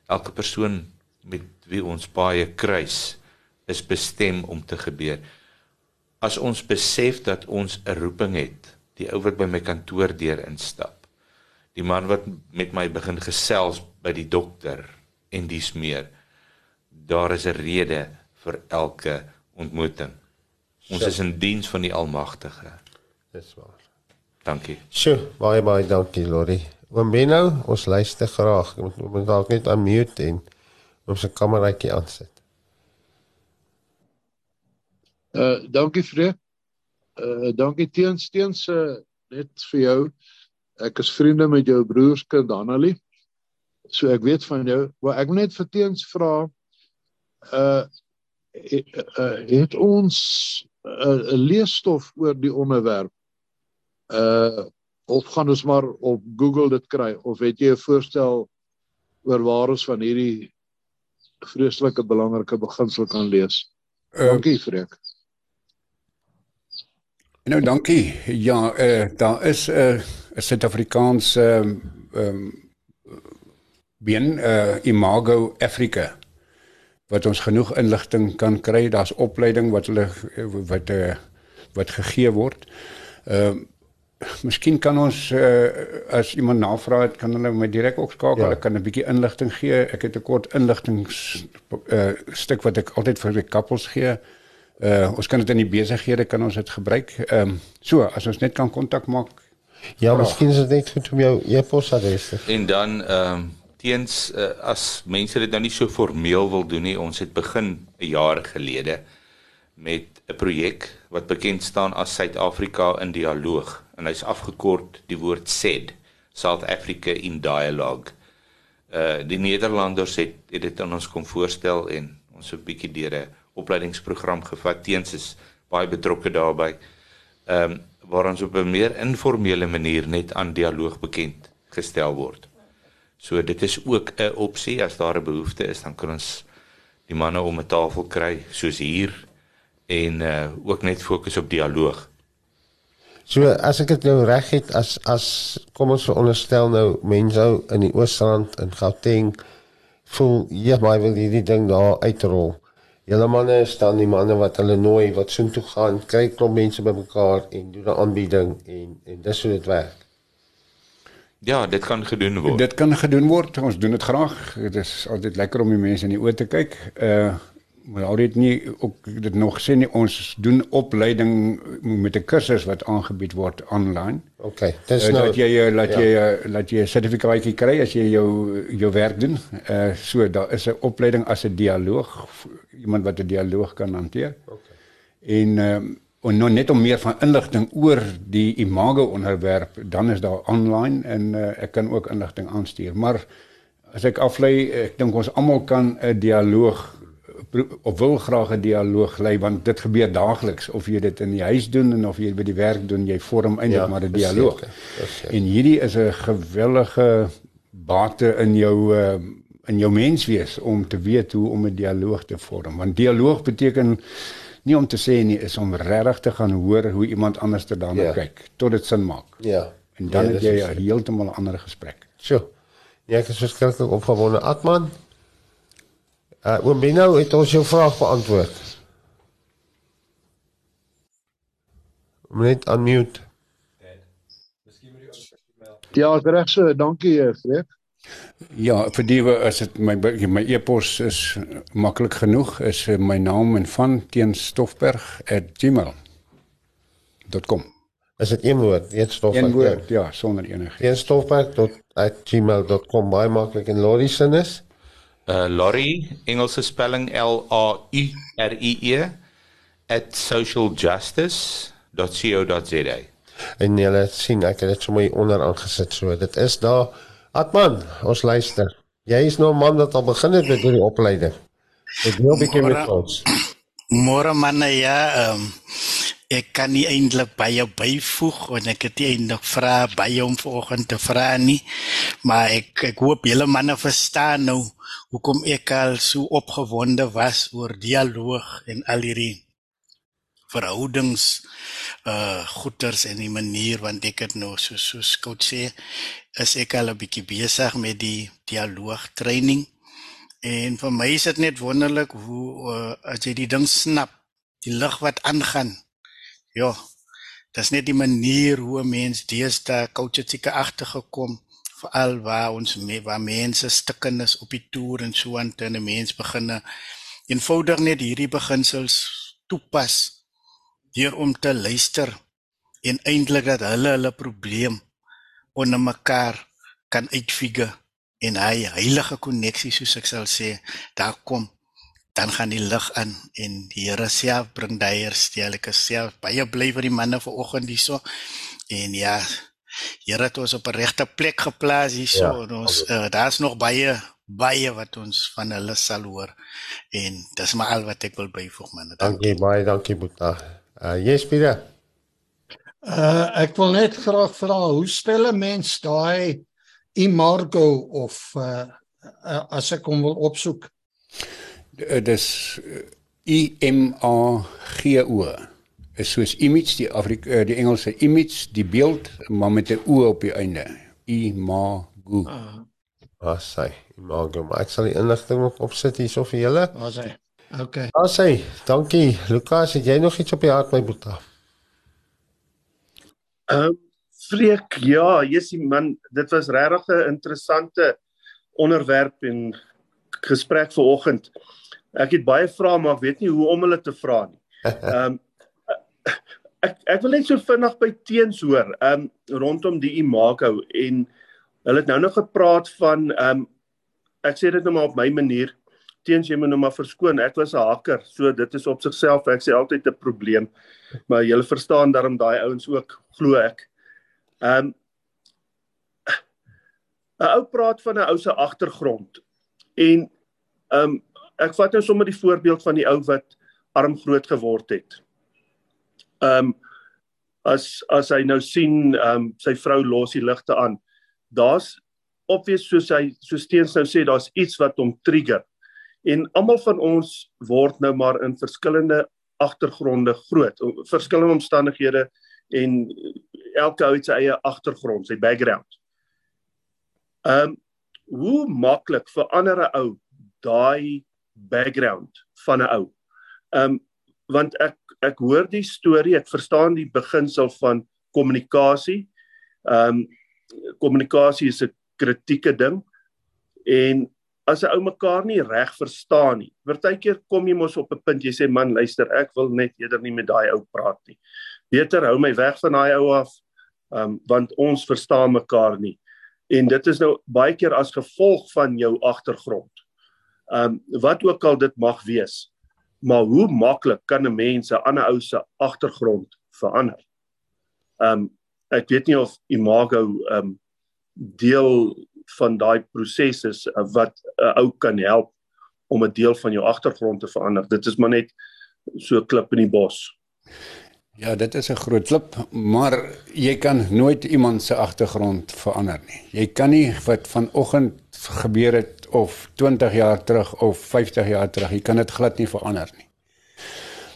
Elke persoon met wie ons baie kruis is bestem om te gebeur. As ons besef dat ons 'n roeping het, die ou wat by my kantoor deur instap, die man wat met my begin gesels by die dokter en dis meer. Daar is 'n rede vir elke ontmoeting. Ons is in diens van die Almagtige. Dis waar. Dankie. Sjoe, baie baie dankie Lori. Oom Benno, ons luister graag. Ek moet moet dalk net unmute en ons se kameraitjie aansit. Uh dankie Freek. Uh dankie teens teens uh, net vir jou. Ek is vriende met jou broerskind Annelie. So ek weet van jou. Maar ek wil net vir teens vra uh, uh het ons 'n uh, leesstof oor die onderwerp. Uh of gaan ons maar op Google dit kry of het jy 'n voorstel oor waar ons van hierdie vreeslike belangrike beginsel kan lees? Uh, Dankie Freek. Nou dankie. Ja, eh uh, daar is 'n uh, Suid-Afrikaanse ehm um, eh uh, Imago Africa wat ons genoeg inligting kan kry. Daar's opleiding wat hulle wat eh uh, wat gegee word. Ehm uh, Miskien kan ons uh, as iemand navra het kan hulle my direk ook skakel. Ja. Hulle kan 'n bietjie inligting gee. Ek het 'n kort inligtings uh, stuk wat ek altyd vir die kappels gee. Uh ons kan dit in die besighede kan ons dit gebruik. Ehm um, so as ons net kan kontak maak. Ja, miskien is dit net goed om jou e-posadres te En dan ehm um, teens uh, as mense dit nou nie so formeel wil doen nie, ons het begin 'n jaar gelede met 'n projek wat bekend staan as Suid-Afrika in dialoog en hy's afgekort die woord SAID, South Africa in Dialogue. Uh die Nederlanders het, het dit aan ons kom voorstel en ons het 'n bietjie deur 'n opleidingsprogram gevat teens is baie betrokke daarbey. Ehm um, waar ons op 'n meer informele manier net aan dialoog bekend gestel word. So dit is ook 'n opsie as daar 'n behoefte is, dan kan ons die manne om 'n tafel kry soos hier en uh ook net fokus op dialoog. So as ek dit nou reg het as as kom ons veronderstel nou mense in die Oosrand in Gauteng voel ja maar wil hierdie ding daar uitrol. Julle manne is dan die manne wat hulle nooi wat soontoe gaan, kry klop mense bymekaar en doen 'n aanbieding en en dis hoe dit werk. Ja, dit kan gedoen word. Dit kan gedoen word. Ons doen dit graag. Dit is altyd lekker om die mense in die oë te kyk. Uh maar altyd nie ook dit nog sê nie ons doen opleiding met 'n kursus wat aangebied word online. OK. Dis Uh, nou dat jy laat ja. jy uh, laat jy 'n sertifikaatjie kry as jy jou jou werk doen. Uh so daar is 'n opleiding as 'n dialoog iemand wat 'n dialoog kan hanteer. Okay. En ehm um, en nou net om meer van inligting oor die imago onderwerp, dan is daar online en uh, ek kan ook inligting aanstuur. Maar as ek aflei, ek dink ons almal kan 'n dialoog of wil graag 'n dialoog lei want dit gebeur daagliks of jy dit in die huis doen en of jy dit by die werk doen, jy vorm eintlik Ja, maar 'n dialoog. verseker. En hierdie is 'n gewillige bate in jou uh, in jou menswees om te weet hoe om 'n dialoog te vorm. Want dialoog beteken nie om te sê nie, is om regtig te gaan hoor hoe iemand anders te daarna Ja. kyk tot dit sin maak. Ja. En dan Ja, het jy heeltemal 'n ander gesprek. So. Ja, ek is verskriklik opgewonde. Atman. Uh oom Benno het ons jou vraag beantwoord. Om net unmute. Ja, reg so, dankie eh, Freek. Ja, vir die as dit my my e-pos is maklik genoeg is eh, my naam en van teen stoffberg@gmail.com. Is dit een woord? Een stof. Een woord, ja, sonder enige. Een stofberg.gmail.com baie maklik en Lori se is Uh Laurie, Engelse spelling L A U R I E at socialjustice.co.za. en jy sien ek het dit sommer hier onder aangesit so. Dit is daar. Atman, ons luister. Jy is nou 'n man wat al begin het met hierdie opleiding. Ek wil bietjie met ons. Môre manne ja, ehm ek kan nie eintlik baie byvoeg en ek het nie eintlik vra baie om vanoggend te vra nie. Maar ek ek hoop julle manne verstaan nou hoekom ek al so opgewonde was oor dialoog en al hierdie verhoudings uh goeters en die manier want ek het nou so so skout sê is ek al 'n bietjie besig met die dialoog training en vir my is dit net wonderlik hoe uh, as jy die ding snap die lig wat aangaan ja dis net die manier hoe 'n mens deesdae coachetieke agtergekom veral waar ons mee waar mense stikken is op die toer en so aan te 'n mens beginne eenvoudig net hierdie beginsels toepas deur om te luister en eintlik dat hulle hulle probleem onder mekaar kan uitfigure en hy heilige koneksie soos ek sal sê daar kom dan gaan die lig aan en die Here self bring daai herstel. Ek self baie bly vir die manne vanoggend hierso. En ja Here het ons op 'n regte plek geplaas hierso ja, en ons uh, daar's nog baie baie wat ons van hulle sal hoor en dis maar al wat ek wil byvoeg manne dankie baie dankie Boeta Uh yes, Pieter. Uh ek wil net graag vra hoe spel 'n mens daai imago of uh, uh as ek hom wil opsoek? Dis I M A G O. Is soos image die Afrika die Engelse image, die beeld maar met 'n o op die einde. Imago. Ah, uh. sy. Imago. Maar ek sal die inligting ook opsit hier so vir julle. Is hy? Okay. Asai, dankie. Lukas, het jy nog iets op die hart my boeta? Ehm uh, Freek, ja, Jessie man, dit was regtig 'n interessante onderwerp en gesprek vanoggend. Ek het baie vrae, maar ek weet nie hoe om hulle te vra nie. Ehm um, ek ek wil net so vinnig by teens hoor, ehm um, rondom die imago en hulle het nou nog gepraat van ehm um, ek sê dit nou maar op my manier teens jy moet nou maar verskoon. Ek was 'n hacker, so dit is op sigself ek sê altyd 'n probleem. Maar jy verstaan daarom daai ouens ook glo ek. Ehm um, 'n ou praat van 'n ou se agtergrond. En ehm um, ek vat nou sommer die voorbeeld van die ou wat arm groot geword het. Ehm um, as as hy nou sien ehm um, sy vrou los die ligte aan. Daar's obvious soos hy so steens nou sê daar's iets wat hom trigger. En almal van ons word nou maar in verskillende agtergronde groot, verskillende omstandighede en elke ou het sy eie agtergrond, sy background. Ehm um, hoe maklik verander 'n ou daai background van 'n ou? Ehm um, want ek ek hoor die storie, ek verstaan die beginsel van kommunikasie. Ehm um, kommunikasie is 'n kritieke ding en as 'n ou mekaar nie reg verstaan nie. Partykeer kom jy mos op 'n punt jy sê man luister ek wil net eerder nie met daai ou praat nie. Beter hou my weg van daai ou af um, want ons verstaan mekaar nie. En dit is nou baie keer as gevolg van jou agtergrond. Ehm um, wat ook al dit mag wees. Maar hoe maklik kan 'n mens 'n ander ou se agtergrond verander? Um, ek weet nie of imago um, deel van daai proses is uh, wat 'n uh, ou kan help om 'n deel van jou agtergrond te verander. Dit is maar net so 'n klip in die bos. Ja, dit is 'n groot klip, maar jy kan nooit iemand se agtergrond verander nie. Jy kan nie wat vanoggend gebeur het of 20 jaar terug of 50 jaar terug, jy kan dit glad nie verander nie.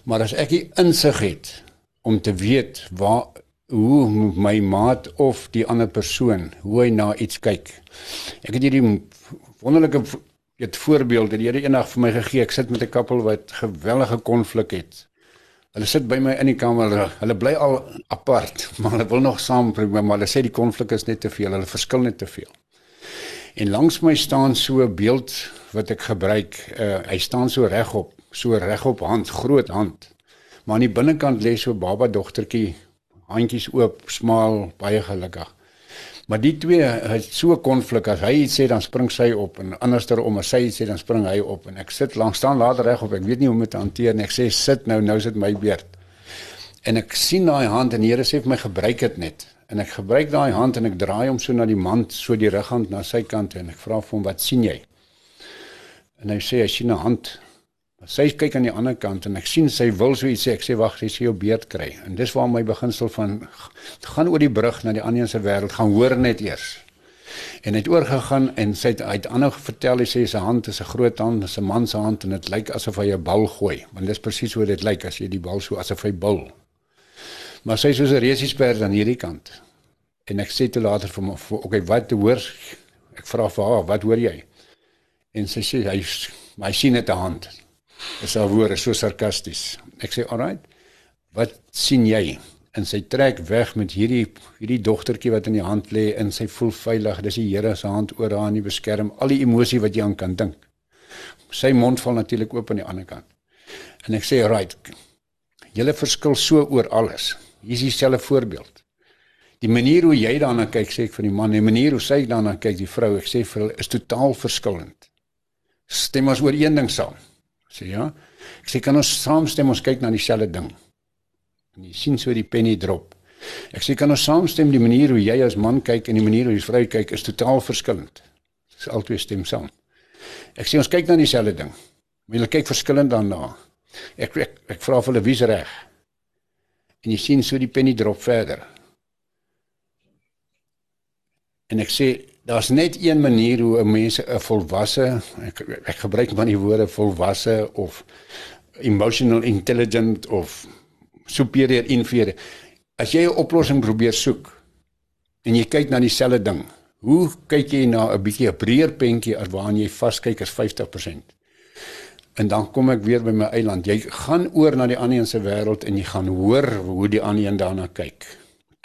Maar as ek die insig het om te weet waar hoe my maat of die ander persoon hoe hy na iets kyk. Ek het hierdie wonderlike het voorbeeld dat die Here eendag vir my gegee. Ek sit met 'n koppel wat gewellige konflik het. Hulle sit by my in die kamer. Hulle, hulle bly al apart, maar hulle wil nog saam probeer, maar hulle sê die konflik is net te veel. Hulle verskil net te veel. En langs my staan so 'n beeld wat ek gebruik. Uh, hy staan so regop, so regop hand, groot hand. Maar aan die binnekant lê so baba dogtertjie handjies oop, smaal, baie gelukkig. Maar die twee het so konflik as hy iets sê dan spring sy op en anderster om as sy iets sê dan spring hy op en ek sit lank staan later reg op. Ek weet nie hoe om dit te hanteer nie. Ek sê sit nou, nou is dit my beurt. En ek sien daai hand en die Here sê vir my gebruik dit net. En ek gebruik daai hand en ek draai hom so na die mand, so die rughand na sy kant en ek vra vir hom wat sien jy? En hy sê hy sien 'n hand Maar sy kyk aan die ander kant en ek sien sy wil so iets sê. Ek sê wag, sy sê jou beerd kry. En dis waar my beginsel van gaan oor die brug na die ander se wêreld gaan hoor net eers. En hy het oorgegaan en sy het uit ander vertel hy sê sy hand is 'n groot hand, dis 'n man se hand en dit lyk asof hy 'n bal gooi. Want dis presies hoe dit lyk as jy die bal so asof hy bul. Maar sy soos 'n resiesper aan hierdie kant. En ek sê toe later vir my, okay, wat hoor ek vra vir haar, wat hoor jy? En sy sê hy hy sien net 'n hand. Dis haar woorde so sarkasties. Ek sê, "Alright. Wat sien jy?" En sy trek weg met hierdie hierdie dogtertjie wat in die hand lê en sy voel veilig. Dis die Here se hand oor haar en die beskerm al die emosie wat jy aan kan dink. Sy mond val natuurlik oop aan die ander kant. En ek sê, "Right. Julle verskil so oor alles." Hier is dieselfde voorbeeld. Die manier hoe jy daarna kyk, sê ek vir die man, en die manier hoe sy daarna kyk, die vrou, ek sê vir hulle is totaal verskillend. Stem ons oor een ding saam. Sê ja. Ek sê kan ons saamstem ons kyk na dieselfde ding. En jy sien so die penny drop. Ek sê kan ons saamstem die manier hoe jy as man kyk en die manier hoe die vrou kyk is totaal verskillend. Dis albei stem saam. Ek sê ons kyk na dieselfde ding. Maar julle kyk verskillend daarna. Ek ek, ek vra vir hulle wie's reg. En jy sien so die penny drop verder. En ek sê daar's net een manier hoe 'n mens 'n volwasse ek, ek gebruik maar die woorde volwasse of emotional intelligent of superior inferior. As jy 'n oplossing probeer soek en jy kyk na dieselfde ding, hoe kyk jy na 'n bietjie 'n breër prentjie as waaraan jy vaskyk as 50%? En dan kom ek weer by my eiland. Jy gaan oor na die ander een se wêreld en jy gaan hoor hoe die ander een daarna kyk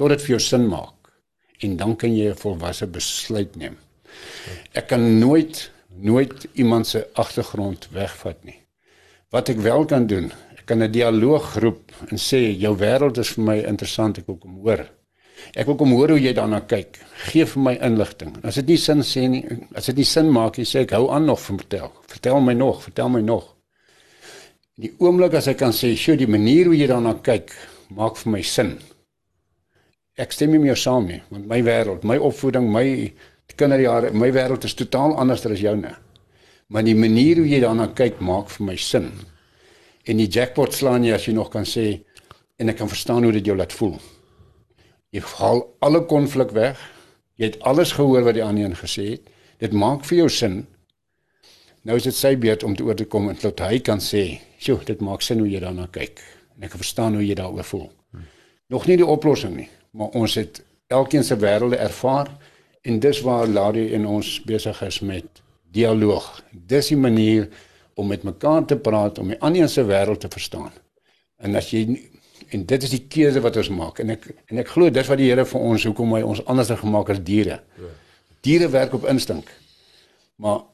tot dit vir jou sin maak en dan kan jy 'n volwasse besluit neem. Ek kan nooit nooit iemand se agtergrond wegvat nie. Wat ek wel kan doen, ek kan 'n dialoog roep en sê jou wêreld is vir my interessant, ek wil kom hoor. Ek wil kom hoor hoe jy daarna kyk. Geef my inligting. As dit nie sin sê nie, as dit nie sin maak nie, sê ek hou aan nog vertel. Vertel my nog, vertel my nog. Die oomblik as ek kan sê, "Sjoe, die manier hoe jy daarna kyk, maak vir my sin." ek stem nie meer saam nie want my wêreld, my opvoeding, my kinderjare, my wêreld is totaal anders as joune. Maar die manier hoe jy daarna kyk maak vir my sin. En die jackpot slaan jy as jy nog kan sê en ek kan verstaan hoe dit jou laat voel. Jy haal alle konflik weg. Jy het alles gehoor wat die ander een gesê het. Dit maak vir jou sin. Nou is dit sy beurt om te oor te kom en tot hy kan sê, "Sjoe, dit maak sin hoe jy daarna kyk." En ek verstaan hoe jy daaroor voel. Nog nie die oplossing nie maar ons het elkeen se wêrelde ervaar en dis waar Larry en ons besig is met dialoog. Dis die manier om met mekaar te praat om die ander se wêreld te verstaan. En as jy en dit is die keuse wat ons maak en ek en ek glo dis wat die Here vir ons hoekom hy ons anders gemaak as diere. Diere werk op instink. Maar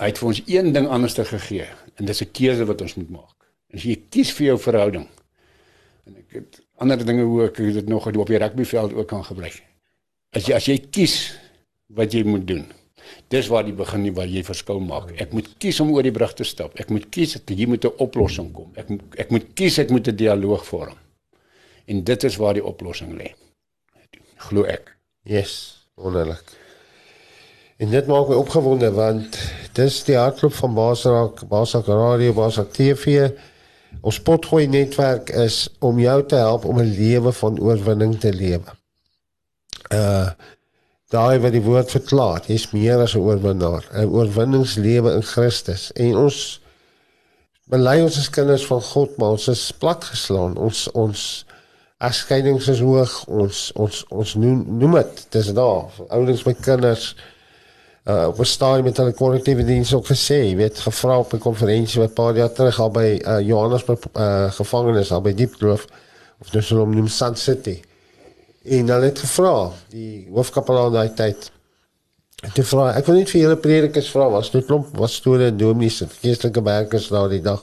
hy het vir ons een ding anders te gegee en dis 'n keuse wat ons moet maak. As jy kies vir jou verhouding en ek het ander dinge hoe ek dit nog op die rugbyveld ook kan gebruik. As jy as jy kies wat jy moet doen. Dis waar die begin waar jy verskil maak. Ek moet kies om oor die brug te stap. Ek moet kies dat jy moet 'n oplossing kom. Ek ek moet kies ek moet 'n dialoog vorm. En dit is waar die oplossing lê. Glo ek. Yes, wonderlik. En dit maak my opgewonde want dis die hartklop van Basarak, Basarak Radio, Basarak TV. Ons potgooi netwerk is om jou te help om 'n lewe van oorwinning te lewe. Uh daai wat die woord verklaar, jy's meer as 'n oorwinnaar, 'n oorwinningslewe in Christus. En ons bely ons as kinders van God, maar ons is platgeslaan. Ons ons afskeidings is hoog. Ons ons ons noem noem dit, dis daar. Ouers met kinders uh op 'n stadium met hulle korrektiewe diens ook gesê, jy weet, gevra op 'n konferensie wat paar jaar terug al by uh Johannesburg uh gevangenes al by Diepkloof of dis hulle noem Sun City. En hulle het gevra, die hoofkapelaan daai tyd te vra, ek wil net vir julle predikers vra, was dit klomp was storie en dominees en geestelike werkers daai dag.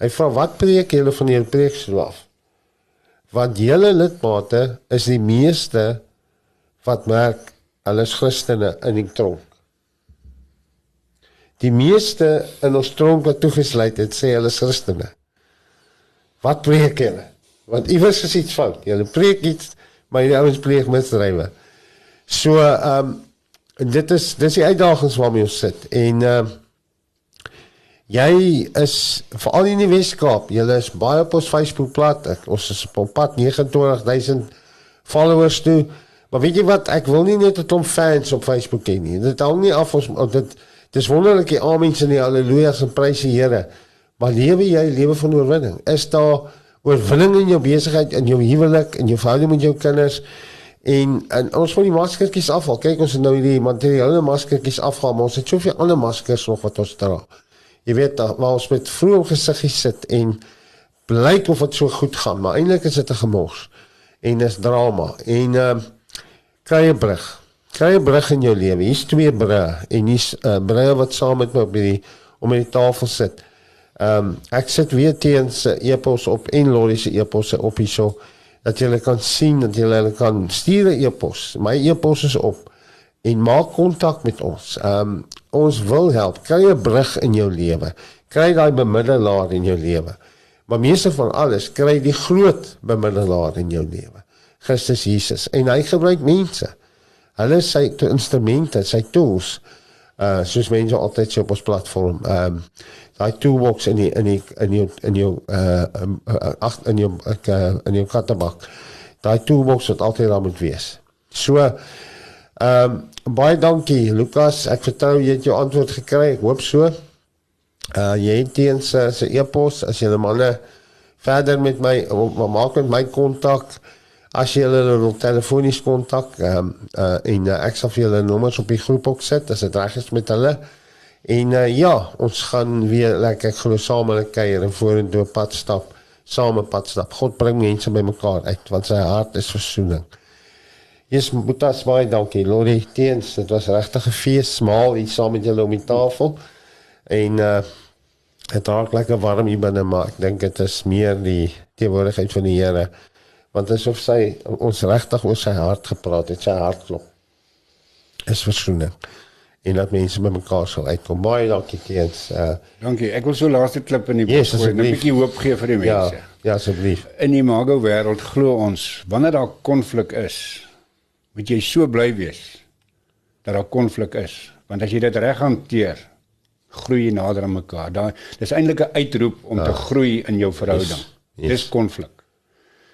Hy vra wat preek julle van julle preekstoel af? Want julle lidmate is die meeste wat merk Hulle is Christene in die tronk. Die meeste in ons tronk wat toegesluit het, sê hulle is Christene. Wat preek hulle? Want iewers is iets fout. Hulle preek iets, maar die ouens pleeg misdrywe. So ehm um, dit is dis die uitdagings waarmee ons sit en ehm uh, Jy is veral in die Weskaap, jy is baie op ons Facebookblad. Ek- Ons is op pad 29000 followers toe. Maar weet jy wat, ek wil nie net 'n klomp fans op Facebook hê nie. Dit hang nie af ons of dit dis wonderlik die amens en die haleluja's en prys die Here. Maar lewe jy lewe van oorwinning? Is daar oorwinning in jou besigheid, in jou huwelik, in jou verhouding met jou kinders? En, en ons moet die maskertjies afhaal. Kyk, ons het nou hierdie materiële maskertjies afhaal, maar ons het soveel ander maskers nog wat ons dra. Jy weet waar ons met vroeg gesiggies sit en blyk of dit so goed gaan, maar eintlik is dit 'n gemors en dis drama. En ehm uh, kry 'n brug. Kry 'n brug in jou lewe. Hier's twee brûe en hier's 'n uh, brûe wat saam met my op die om aan die tafel sit. Ehm um, ek sit weer teen se e-pos op en Lori se e-posse op hierso dat jy kan sien dat jy hulle kan stuur 'n e-pos. My e-pos is op en maak kontak met ons. Ehm um, ons wil help. Kry 'n brug in jou lewe. Kry daai bemiddelaar in jou lewe. Maar meeste van alles kry die groot bemiddelaar in jou lewe. Christus Jesus en hy gebruik mense. Hulle is sy instrumente, sy tools. Uh soos mense altyd sê op ons platform. Ehm um, daai toolbox in die in die in jou in jou uh uh, ag in jou ek uh, in jou kattebak. Daai toolbox wat altyd daar moet wees. So ehm um, baie dankie Lukas. Ek vertrou jy het jou antwoord gekry. Ek hoop so. Uh jy het teen se se e-pos as jy manne verder met my maak met my kontak as jy hulle wil telefonies kontak um, uh en uh, ek sal vir julle nommers op die groep ook sit as dit reg is met hulle. En uh, ja, ons gaan weer lekker glo saam hulle kuier en vorentoe pad stap, saam 'n pad stap. God bring mense bymekaar uit want sy hart is versoening. Yes, Boetas baie dankie. Lori Teens, dit was regtig 'n fees, smaal hier saam met julle om die tafel. En uh dit raak lekker warm hier binne, maar ek dink dit is meer die teenwoordigheid van die Here. Want asof sy ons regtig oor sy hart gepraat het, sy hart klop. Is versoening. En dat mense by mekaar sal uitkom. Baie dankie Teens. Uh Dankie. Ek wil so laaste klip in die Yes, boek gooi, 'n bietjie hoop gee vir die mense. ja, ja asseblief. In die mago wêreld glo ons wanneer daar konflik is, moet jy so bly wees dat daar konflik is, want as jy dit reg hanteer, groei jy nader aan mekaar. Daar dis eintlik 'n uitroep om ja. te groei in jou verhouding. Yes, Yes. yes. Dis konflik.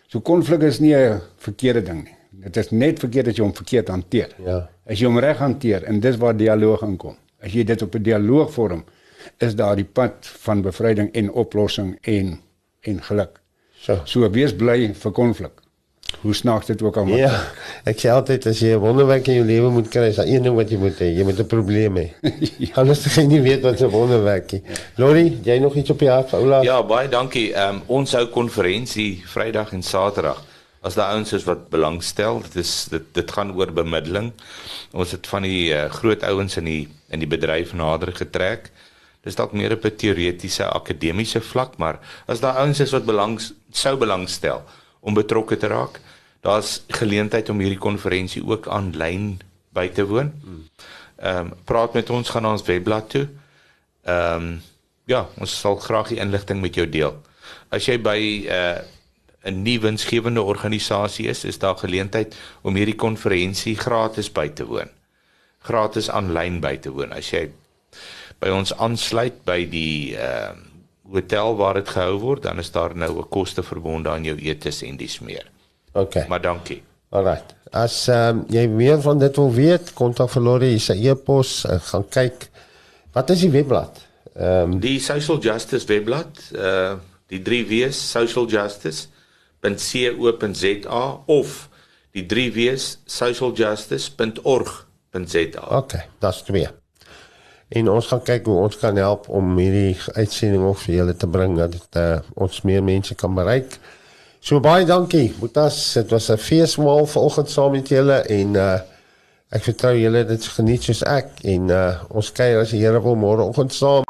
So konflik is nie 'n verkeerde ding nie. Dit is net verkeerd as jy hom verkeerd hanteer. Ja. As jy hom reg hanteer en dis waar dialoog inkom. As jy dit op 'n dialoog vorm, is daar die pad van bevryding en oplossing en en geluk. So. So wees bly vir konflik. Hoe snaaks dit ook al mag. Ja, ek sê altyd as jy 'n wonderwerk in jou lewe moet kry, is daar een ding wat jy moet hê, jy moet 'n probleem hê. ja. Anders gaan jy nie weet wat 'n wonderwerk is. Lori, jy nog iets op jou hart, Oula? Ja, baie dankie. Ehm um, ons hou konferensie Vrydag en Saterdag. As daar ouens is wat belangstel, dit is dit dit gaan oor bemiddeling. Ons het van die uh, groot ouens in die in die bedryf nader getrek. Dis dalk meer op 'n teoretiese akademiese vlak, maar as daar ouens is wat belangs sou belangstel om betrokke te raak, daar's geleentheid om hierdie konferensie ook aanlyn by te woon. Ehm um, praat met ons gaan na ons webblad toe. Ehm um, ja, ons sal graag die inligting met jou deel. As jy by 'n uh, 'n nie winsgewende organisasie is, is daar geleentheid om hierdie konferensie gratis by te woon. Gratis aanlyn by te woon. As jy by ons aansluit by die ehm uh, hotel waar dit gehou word, dan is daar nou 'n koste verbonde aan jou etes en dis meer. Okay. Maar dankie. Alright. As ehm um, jy meer van dit wil weet, kontak vir Lori, sy e-pos, uh, gaan kyk. Wat is die webblad? Ehm um, Die Social Justice webblad, uh die 3 W's socialjustice.co.za of die 3 W's socialjustice.org.za. Okay, dis twee. En ons gaan kyk hoe ons kan help om hierdie uitsending ook vir julle te bring dat dit uh, ons meer mense kan bereik. So baie dankie. Boetas, dit was 'n feesmaal vanoggend saam met julle en uh ek vertrou julle dit geniet soos ek en uh ons kuier as die Here wil môreoggend saam.